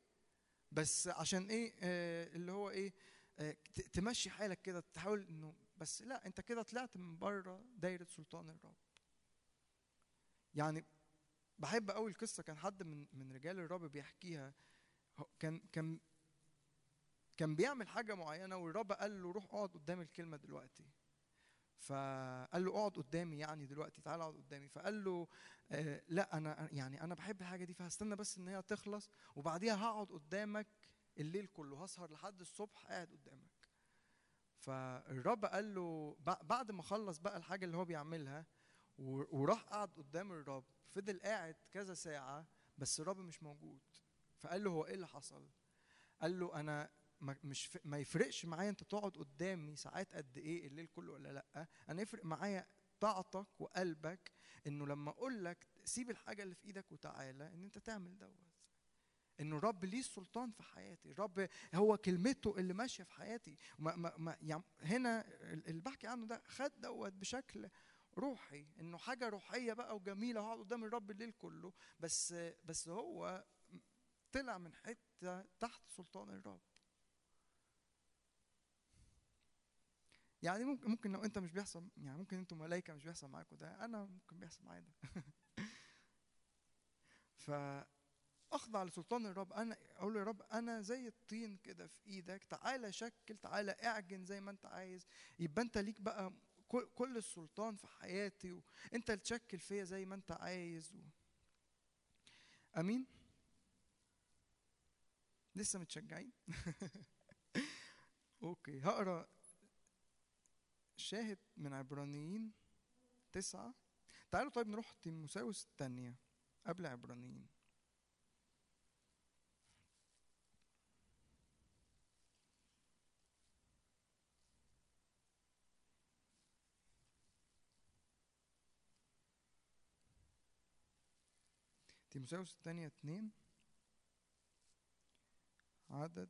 Speaker 3: بس عشان إيه آه، اللي هو إيه آه، تمشي حالك كده تحاول إنه بس لا أنت كده طلعت من بره دايرة سلطان الرب. يعني بحب قوي القصة كان حد من من رجال الرب بيحكيها. كان كان كان بيعمل حاجة معينة والرب قال له روح اقعد قدام الكلمة دلوقتي. فقال له اقعد قدامي يعني دلوقتي تعالى اقعد قدامي. فقال له آه لا أنا يعني أنا بحب الحاجة دي فهستنى بس إن هي تخلص وبعديها هقعد قدامك الليل كله. هسهر لحد الصبح قاعد قدامك. فالرب قال له بع- بعد ما خلص بقى الحاجة اللي هو بيعملها وراح قعد قدام الرب فضل قاعد كذا ساعة بس الرب مش موجود. فقال له هو إيه اللي حصل؟ قال له أنا مش. ما يفرقش معايا انت تقعد قدامي ساعات قد إيه الليل كله ولا لأ. أنا يفرق معايا طاعتك وقلبك انه لما أقول لك سيب الحاجة اللي في إيدك وتعالى ان انت تعمل دوت. انه الرب ليه السلطان في حياتي. الرب هو كلمته اللي ماشية في حياتي. ما ما ما يعني هنا اللي بحكي عنه ده خد دوت بشكل روحي. انه حاجة روحية بقى وجميلة وهقعد قدام الرب الليل كله. بس بس هو طلع من حتة تحت سلطان الرب. يعني ممكن ممكن لو انت مش بيحصل يعني ممكن أنتوا ملائكة مش بيحصل معاكم ده أنا ممكن بيحصل معايا ده. فأخضع لسلطان الرب أنا أقول يا رب أنا زي الطين كده في إيدك تعالى شكل تعالى اعجن زي ما انت عايز. يبقى انت ليك بقى كل السلطان في حياتي وانت اللي تشكل فيا زي ما انت عايز و... أمين؟ لسه متشجعين؟ أوكي هقرأ شاهد من عبرانيين تسعة. تعالوا طيب نروح تيموساوس الثانية قبل عبرانيين. تيموساوس الثانية اتنين. عدد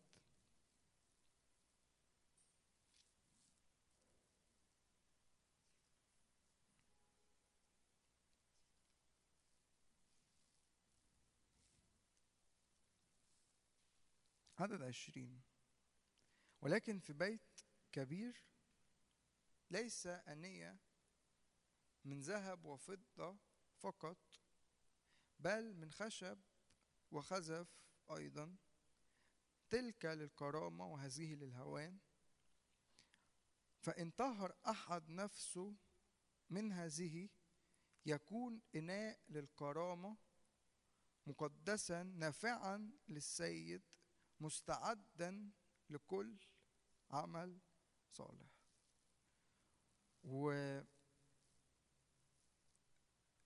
Speaker 3: عدد عشرين. ولكن في بيت كبير ليس أنية من ذهب وفضة فقط بل من خشب وخزف أيضا. تلك للكرامة وهذه للهوان. فإن طهر أحد نفسه من هذه يكون إناء للكرامة مقدسا نافعا للسيد مستعدا لكل عمل صالح. و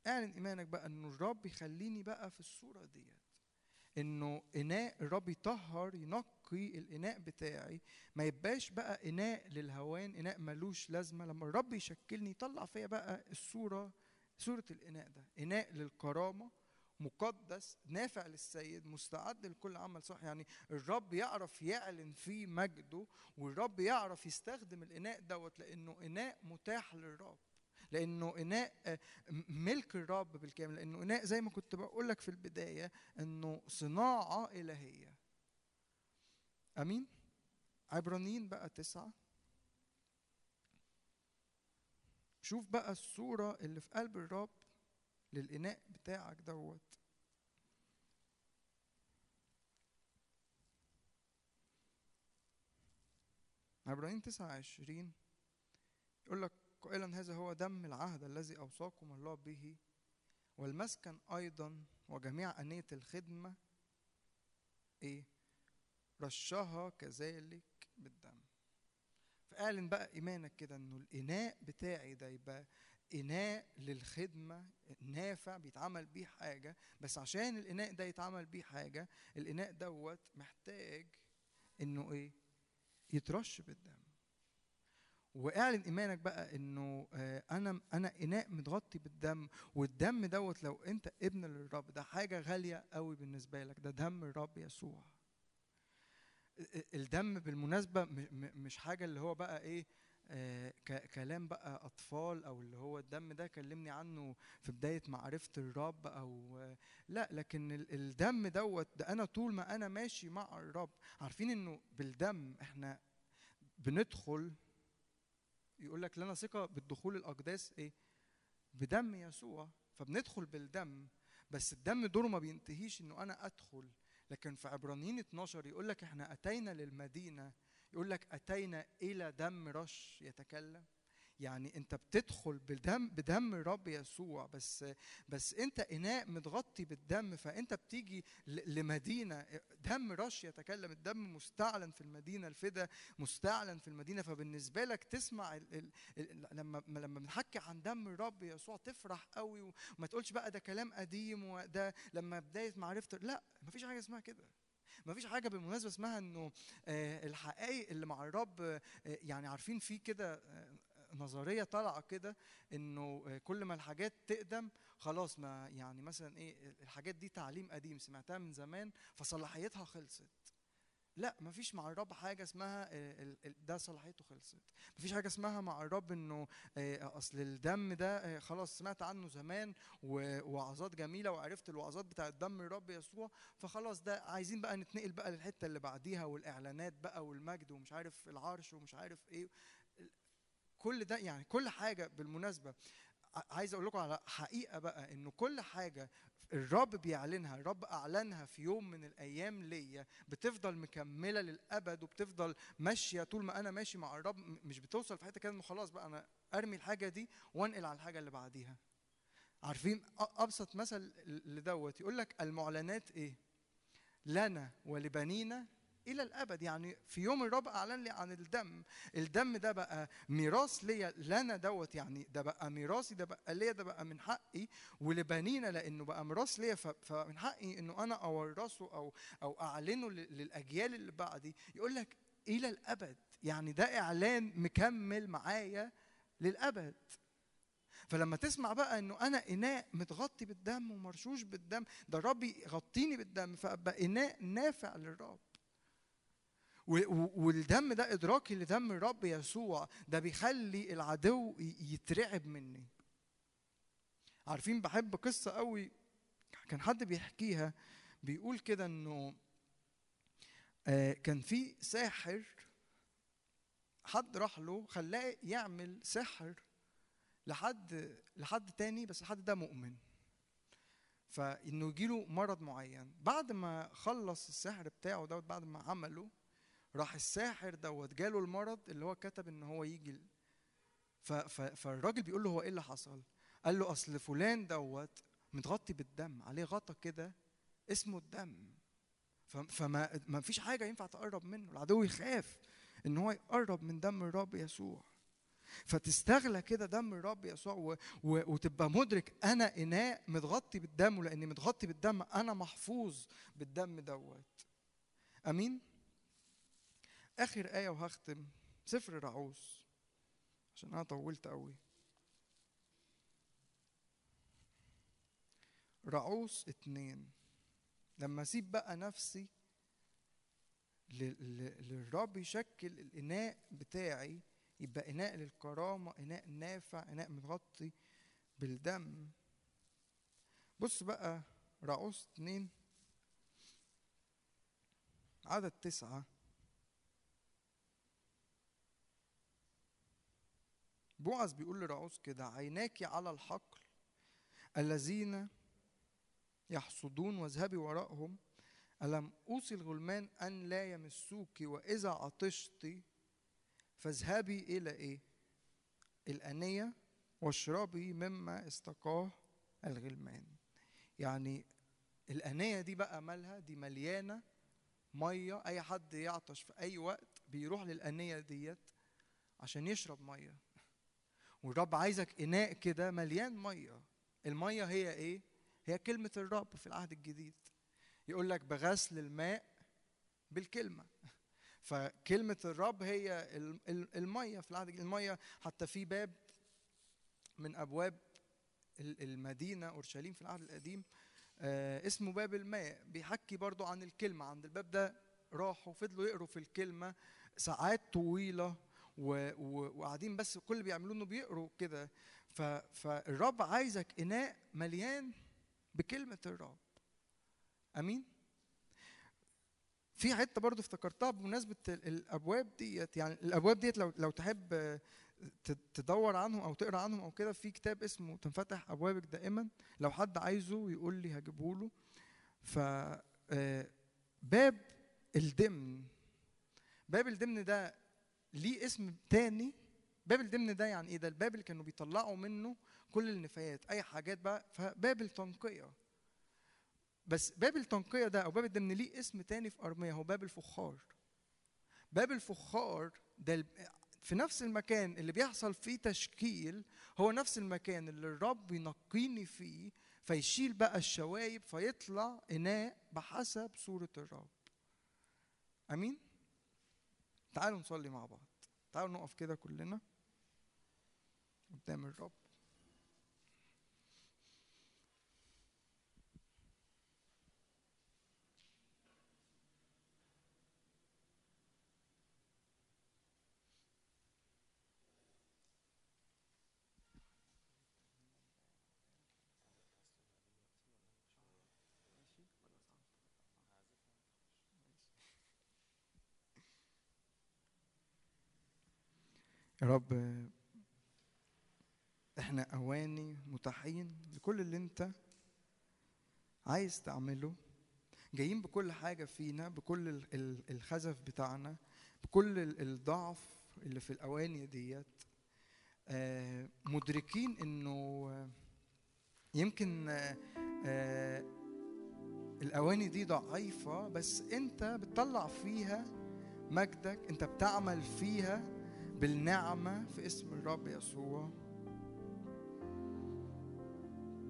Speaker 3: اعلن إيمانك بقى إنه الرب يخليني بقى في الصورة ديت. إنه إناء الرب يطهر ينقي الإناء بتاعي. ما يبقاش بقى إناء للهوان إناء ملوش لازمة. لما الرب يشكلني يطلع فيا بقى الصورة صورة الإناء ده. إناء للكرامة مقدس نافع للسيد مستعد لكل عمل صح يعني الرب يعرف يعلن فيه مجده والرب يعرف يستخدم الإناء دوت لأنه إناء متاح للرب لأنه إناء آه، ملك الرب بالكامل لأنه إناء زي ما كنت بقول لك في البداية إنه صناعة إلهية. أمين؟ عبرانيين بقى تسعة. شوف بقى الصورة اللي في قلب الرب. للإناء بتاعك دوت. عبرانيين 29 يقول لك قائلا هذا هو دم العهد الذي أوصاكم الله به والمسكن أيضا وجميع أنية الخدمة إيه؟ رشها كذلك بالدم. فاعلن بقى إيمانك كده إنه الإناء بتاعي ده يبقى إناء للخدمة نافع بيتعمل بيه حاجة بس عشان الإناء ده يتعمل بيه حاجة الإناء دوت محتاج إنه إيه؟ يترش بالدم. واعلن إيمانك بقى إنه آه، أنا أنا إناء متغطي بالدم والدم دوت لو أنت ابن للرب ده حاجة غالية قوي بالنسبة لك ده دم الرب يسوع. ال- ال- الدم بالمناسبة مش حاجة اللي هو بقى إيه؟ آه، كلام بقى أطفال أو اللي هو الدم ده كلمني عنه في بداية معرفة الرب أو آه، لا لكن ال- الدم دوت ده أنا طول ما أنا ماشي مع الرب عارفين إنه بالدم إحنا بندخل يقول لك لنا ثقة بالدخول الأقداس إيه؟ بدم يسوع فبندخل بالدم بس الدم دوره ما بينتهيش إنه أنا أدخل لكن في عبرانيين 12 يقول لك إحنا أتينا للمدينة يقول لك أتينا إلى دم رش يتكلم. يعني أنت بتدخل بدم بدم الرب يسوع بس بس أنت إناء متغطي بالدم فأنت بتيجي لمدينة دم رش يتكلم الدم مستعلن في المدينة الفدا مستعلن في المدينة فبالنسبة لك تسمع ال ال ال لما لما بنحكي عن دم الرب يسوع تفرح قوي وما تقولش بقى ده كلام قديم وده لما بداية معرفه لا مفيش حاجة اسمها كده. مفيش حاجة بالمناسبة اسمها إنه آه، الحقائق اللي مع الرب آه، يعني عارفين في كده آه، نظرية طالعة كده إنه كل ما الحاجات تقدم خلاص ما يعني مثلا إيه الحاجات دي تعليم قديم سمعتها من زمان فصلاحيتها خلصت. لا مفيش مع الرب حاجة اسمها آه، ده صلاحيته خلصت. مفيش حاجة اسمها مع الرب إنه آه، أصل الدم ده آه، خلاص سمعت عنه زمان ووعظات جميلة وعرفت الوعظات بتاعة دم الرب يسوع فخلاص ده عايزين بقى نتنقل بقى للحتة اللي بعديها والإعلانات بقى والمجد ومش عارف العرش ومش عارف إيه. كل ده يعني كل حاجة بالمناسبة ع- عايز أقول لكم على حقيقة بقى إنه كل حاجة الرب بيعلنها الرب أعلنها في يوم من الأيام ليا بتفضل مكملة للأبد وبتفضل ماشية طول ما أنا ماشي مع الرب مش بتوصل في حتة كده إنه خلاص بقى أنا أرمي الحاجة دي وأنقل على الحاجة اللي بعديها. عارفين أبسط مثل لدوت يقول لك المعلنات إيه؟ لنا ولبنينا إلى الأبد. يعني في يوم الرب أعلن لي عن الدم. الدم ده بقى ميراث ليا لنا دوت. يعني ده بقى ميراثي ده بقى ليا ده بقى من حقي. ولبنينا لأنه بقى ميراث ليا. فمن حقي إنه أنا أورثه أو أو أعلنه للأجيال اللي بعدي. يقول لك إلى الأبد. يعني ده إعلان مكمل معايا للأبد. فلما تسمع بقى إنه أنا إناء متغطي بالدم ومرشوش بالدم ده الرب يغطيني بالدم فأبقى إناء نافع للرب. والدم ده إدراكي لدم الرب يسوع ده بيخلي العدو يترعب مني. عارفين بحب قصة قوي كان حد بيحكيها بيقول كده إنه آه، كان في ساحر حد راح له خلاه يعمل سحر لحد لحد تاني بس الحد ده مؤمن. فإنه يجيله مرض معين. بعد ما خلص السحر بتاعه دوت بعد ما عمله راح الساحر دوت جاله المرض اللي هو كتب إن هو يجي فالراجل بيقول له هو إيه اللي حصل؟ قال له أصل فلان دوت متغطي بالدم عليه غطا كده اسمه الدم. فما ما فيش حاجة ينفع تقرب منه العدو يخاف إن هو يقرب من دم الرب يسوع. فتستغلى كده دم الرب يسوع و... و... وتبقى مدرك أنا إناء متغطي بالدم ولأني متغطي بالدم أنا محفوظ بالدم دوت. أمين؟ آخر آية وهختم. سفر رعوس عشان أنا طولت قوي رعوس اتنين. لما أسيب بقى نفسي لل- لل- للرب يشكل الإناء بتاعي يبقى إناء للكرامة إناء نافع إناء متغطي بالدم. بص بقى رعوس اتنين. عدد تسعة. بوعز بيقول لرعوس كده عيناك على الحقل الذين يحصدون واذهبي وراءهم ألم أوصي الغلمان أن لا يمسوك وإذا عطشت؟ فاذهبي إلى إيه؟ الأنية واشربي مما استقاه الغلمان. يعني الأنية دي بقى مالها؟ دي مليانة مية. أي حد يعطش في أي وقت بيروح للأنية ديت عشان يشرب مية. والرب عايزك إناء كده مليان مية. المية هي إيه؟ هي كلمة الرب في العهد الجديد. يقول لك بغسل الماء بالكلمة. فكلمة الرب هي ال- ال- المية في العهد الجديد المية حتى في باب من أبواب ال- المدينة أورشليم في العهد القديم آه، اسمه باب الماء. بيحكي برضو عن الكلمة. عند الباب ده راحوا فضلوا يقروا في الكلمة ساعات و- وقاعدين بس كل اللي بيعملوه إنه بيقروا كده. فالرب عايزك إناء مليان بكلمة الرب. آمين؟ في حتة برضو افتكرتها بمناسبة ال- الأبواب ديت. يعني الأبواب ديت لو لو تحب تدور عنهم أو تقرأ عنهم أو كده في كتاب اسمه تنفتح أبوابك دائما. لو حد عايزه يقول لي هجيبه له. ف آه، باب الدمن. باب الدمن ده ليه اسم تاني؟ باب الدمن ده يعني إيه ده؟ الباب اللي كانوا بيطلعوا منه كل النفايات أي حاجات بقى. فباب التنقية. بس باب التنقية ده أو باب الدمن ليه اسم تاني في أرمية؟ هو باب الفخار. باب الفخار ده في نفس المكان اللي بيحصل فيه تشكيل هو نفس المكان اللي الرب ينقيني فيه فيشيل بقى الشوايب فيطلع إناء بحسب صورة الرب. أمين؟ تعالوا نصلي مع بعض. تعالوا نقف كده كلنا قدام الرب. يا رب إحنا أواني متاحين لكل اللي انت عايز تعمله. جايين بكل حاجة فينا بكل ال- ال- الخزف بتاعنا بكل ال- الضعف اللي في الأواني ديت. آه، مدركين إنه يمكن آه، آه، الأواني دي ضعيفة بس أنت بتطلع فيها مجدك أنت بتعمل فيها بالنعمة في اسم الرب يسوع.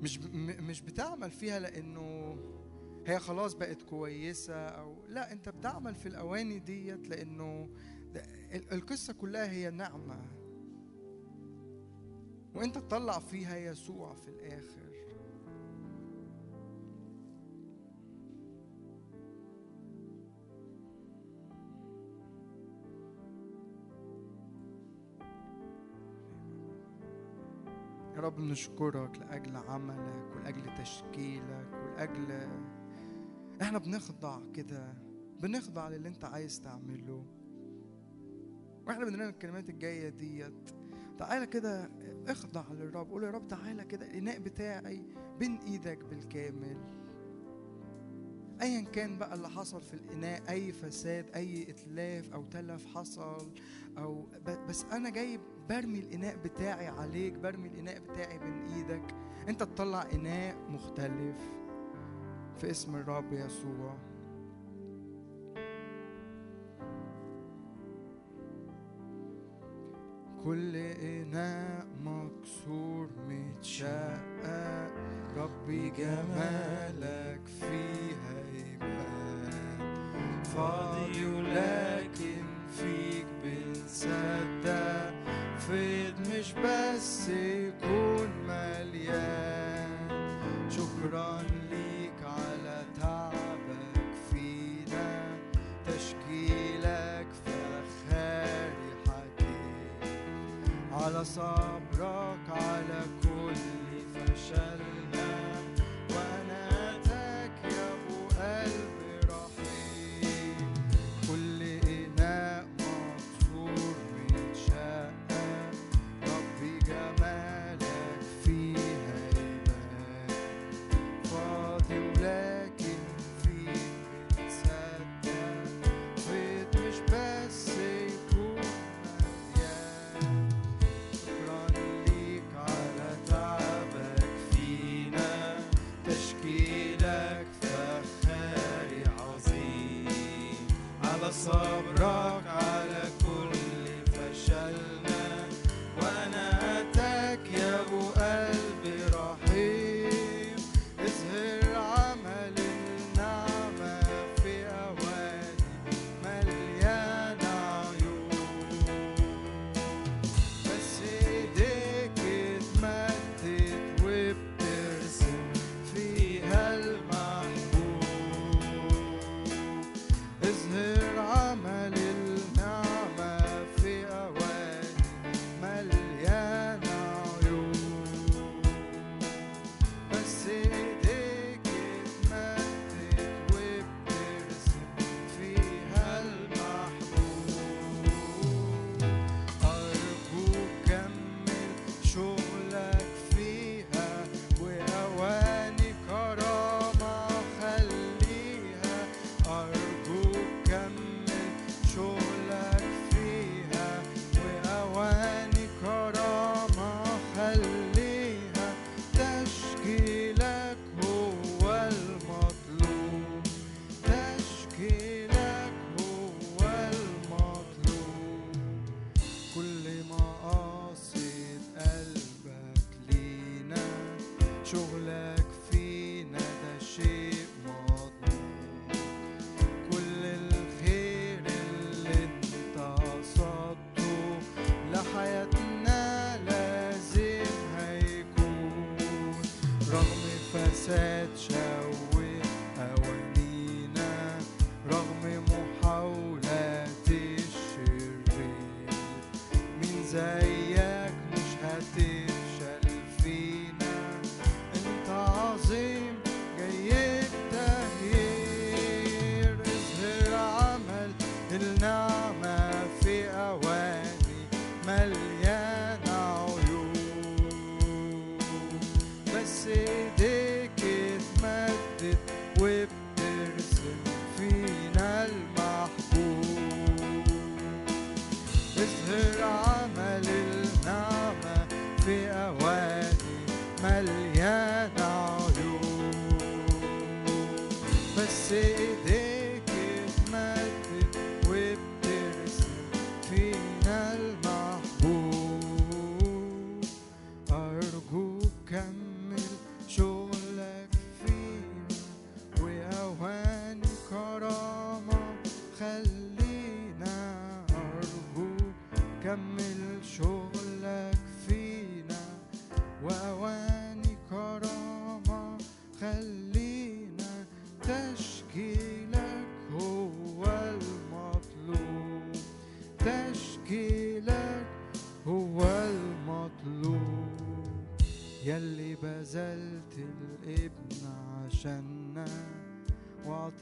Speaker 3: مش مش بتعمل فيها لأنه هي خلاص بقت كويسة أو لا أنت بتعمل في الأواني ديت لأنه القصة كلها هي نعمة. وأنت تطلع فيها يسوع في الآخر. رب نشكرك لأجل عملك ولأجل تشكيلك ولأجل إحنا بنخضع كده بنخضع للي أنت عايز تعمله. وإحنا بنرنم الكلمات الجاية ديت. تعالى كده اخضع للرب قول يا رب تعالى كده الإناء بتاعي بين إيدك بالكامل. ايا كان بقى اللي حصل في الإناء أي فساد أي إتلاف أو تلف حصل أو بس أنا جاي برمي الإناء بتاعي عليك برمي الإناء بتاعي بين إيدك. أنت تطلع إناء مختلف في اسم الرب يسوع. كل إناء مكسور متشقق ربي جمالك فيها. فاضي ولكن فيك فيض مش بس يكون مليان. شكرا ليك على تعبك فينا تشكيلك فخاري حكيم على صبرك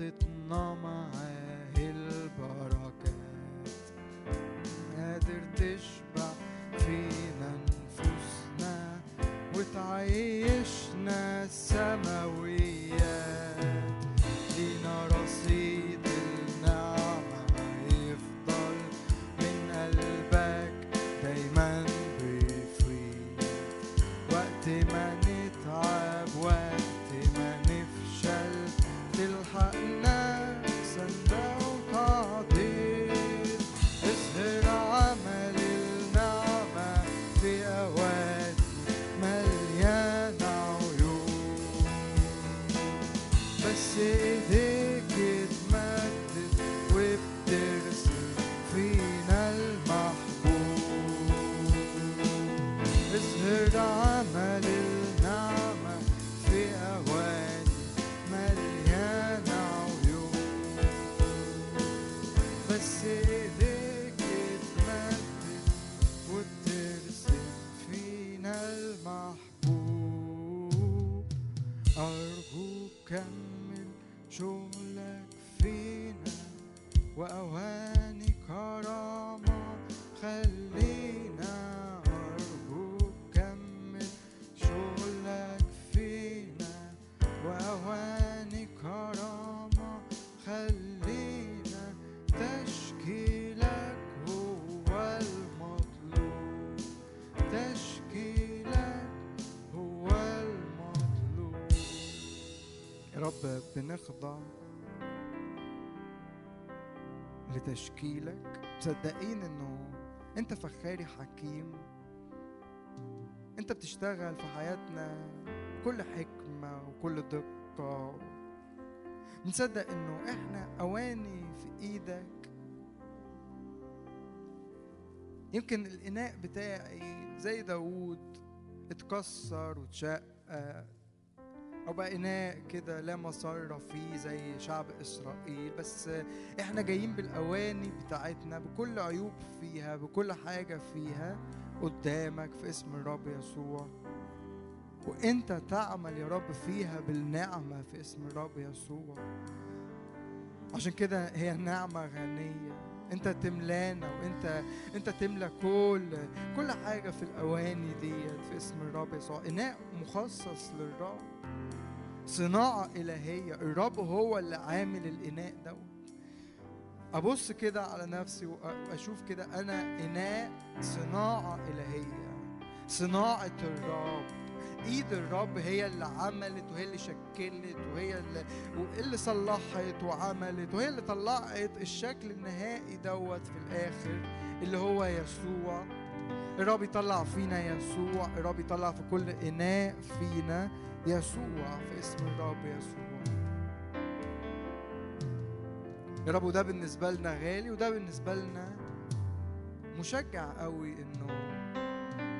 Speaker 3: it بنخضع لتشكيلك. مصدقين إنه أنت فخاري حكيم. أنت بتشتغل في حياتنا بكل حكمة وكل دقة. نصدق إنه إحنا أواني في إيدك. يمكن الإناء بتاعي زي داوود اتكسر واتشق أو بقى اناء كده لا مسار فيه زي شعب إسرائيل بس إحنا جايين بالأواني بتاعتنا بكل عيوب فيها بكل حاجة فيها قدامك في اسم الرب يسوع. وأنت تعمل يا رب فيها بالنعمة في اسم الرب يسوع. عشان كده هي نعمة غنية. أنت تملانا وأنت أنت تملى كل كل حاجة في الأواني ديت في اسم الرب يسوع. إناء مخصص للرب. صناعة إلهية. الرب هو اللي عامل الإناء دوت أبص كده على نفسي وأ- وأشوف كده أنا إناء صناعة إلهية صناعة الرب. إيد الرب هي اللي عملت وهي اللي شكلت وهي اللي واللي صلحت وعملت وهي اللي طلعت الشكل النهائي دوت في الآخر اللي هو يسوع. الرب يطلع فينا يسوع. الرب يطلع في كل إناء فينا. يسوع في اسم الرب يسوع. يا رب وده بالنسبة لنا غالي وده بالنسبة لنا مشجع قوي إنه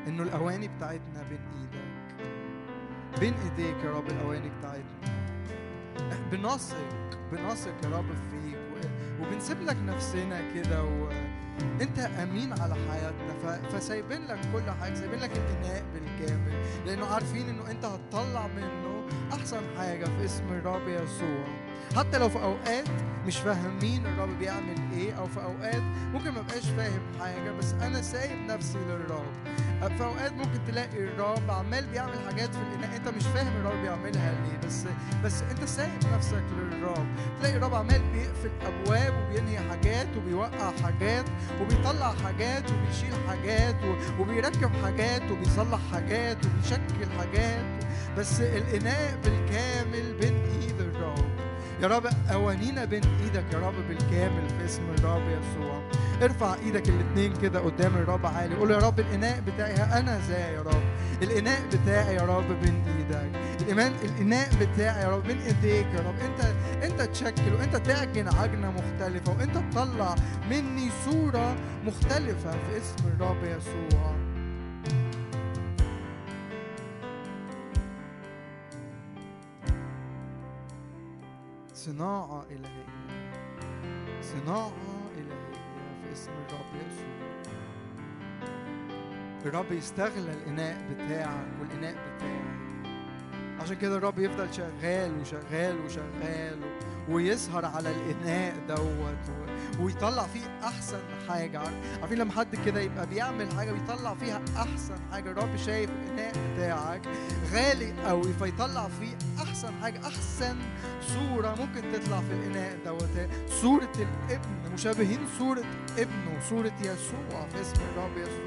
Speaker 3: إنه الأواني بتاعتنا بين إيدك. بين إيديك يا رب الأواني بتاعتنا. بنثق بنثق يا رب فيك و- وبنسيب لك نفسنا كده وانت امين على حياتنا. فسايبين لك كل حاجة سايبين لك الإناء بالكامل لأنه عارفين إنه انت هتطلع منه أحسن حاجة في اسم الرب يسوع. حتى لو في أوقات مش فاهمين الرب بيعمل إيه أو في أوقات ممكن ما بقاش فاهم حاجة بس أنا سايب نفسي للرب. في أوقات ممكن تلاقي الرب عمال بيعمل حاجات في الإناء. أنت مش فاهم الرب بيعملها ليه بس بس أنت سايب نفسك للرب. تلاقي الرب عمال بيقفل أبواب وبينهي حاجات وبيوقع حاجات وبيطلع حاجات وبيشيل حاجات وبيركب حاجات وبيصلح حاجات وبيشكل حاجات. بس الإناء بالكامل بين يا رب اوانينا بين إيدك يا رب بالكامل في اسم الرب يسوع. ارفع إيدك الاتنين كده قدام الرب عالي. قول يا رب الإناء بتاعي أنا ذا يا رب. الإناء بتاعي يا رب بين إيدك. الايمان الإناء بتاعي يا رب بين إيديك يا رب. انت أنت تشكل وأنت تعجن عجنة مختلفة وأنت تطلع مني صورة مختلفة في اسم الرب يسوع. صناعة إلهية صناعة إلهية في اسم الرب يسوع. الرب يستغلى الإناء بتاعك والإناء بتاعي. عشان كده الرب يفضل شغال وشغال وشغال. ويسهر على الإناء دوت ويطلع فيه أحسن حاجة. عار- عارفين لما حد كده يبقى بيعمل حاجة بيطلع فيها أحسن حاجة الرب شايف الإناء بتاعك غالي قوي فيطلع فيه أحسن حاجة أحسن صورة ممكن تطلع في الإناء دوت. صورة الابن مشابهين صورة ابنه صورة يسوع في اسم الرب يسوع.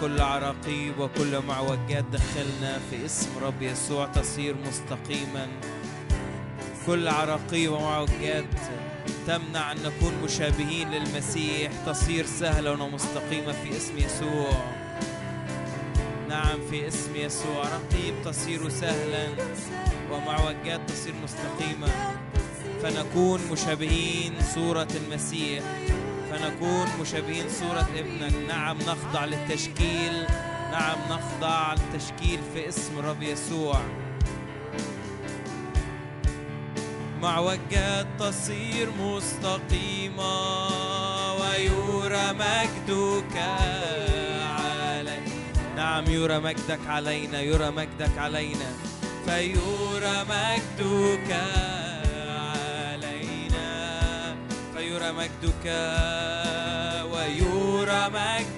Speaker 1: كل عراقيب وكل معوجات دخلنا في اسم رب يسوع تصير مستقيما. كل عراقيب ومعوجات تمنع أن نكون مشابهين للمسيح. تصير سهلة ومستقيمة في اسم يسوع. نعم في اسم يسوع. رقيب تصير سهلا ومعوجات تصير مستقيمة فنكون مشابهين صورة المسيح. فنكون مشابهين صورة ابنك. نعم نخضع للتشكيل. نعم نخضع للتشكيل في اسم رب يسوع. معوجات تصير مستقيمة ويرى مجدك علينا نعم يرى مجدك علينا يرى مجدك علينا. فيرى مجدك مجدك ويرى مجدك.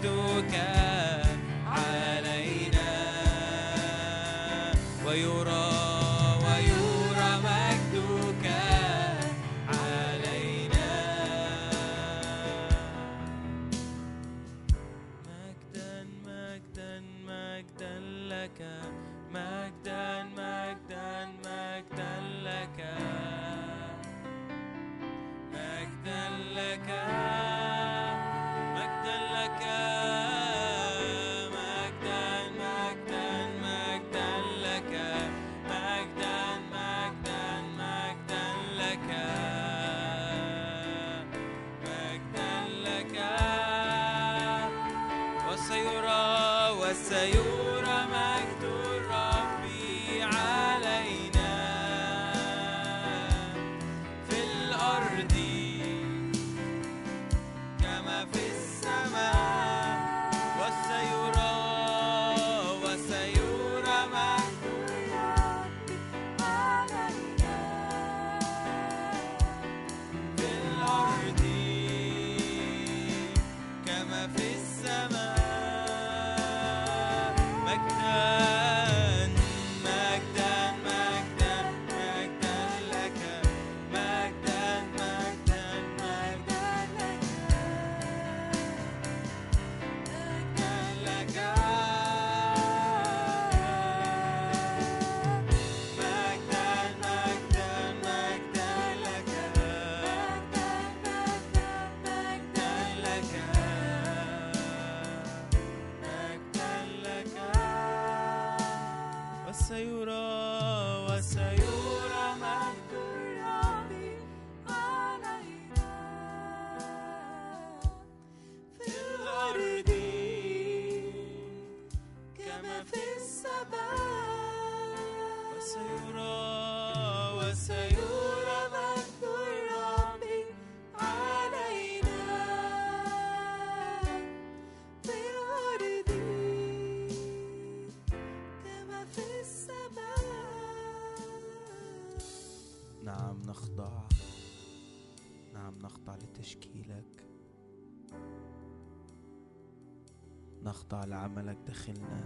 Speaker 1: نخضع لعملك داخلنا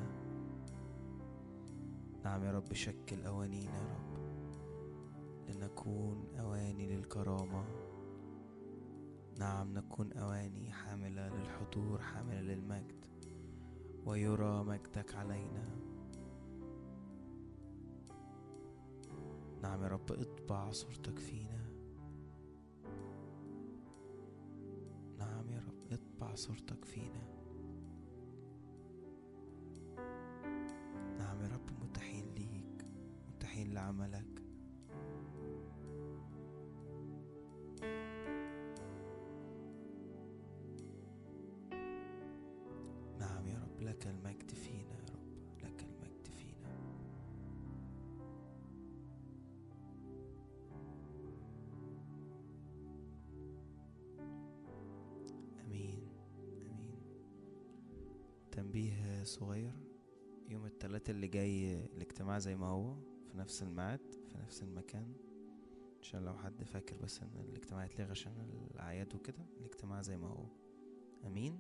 Speaker 1: نعم يا رب شكل أوانينا يا رب لنكون أواني للكرامة. نعم نكون أواني حاملة للحضور حاملة للمجد ويرى مجدك علينا. نعم يا رب اطبع صورتك فينا. نعم يا رب اطبع صورتك فينا. لعملك. نعم يا رب لك المجد فينا يا رب لك المجد فينا. آمين آمين. تنبيه صغير يوم الثلاث اللي جاي الاجتماع زي ما هو. في نفس الميعاد في نفس المكان عشان لو حد فاكر بس إن الاجتماع يتلغى عشان الأعياد وكده الاجتماع زي ما هو. أمين؟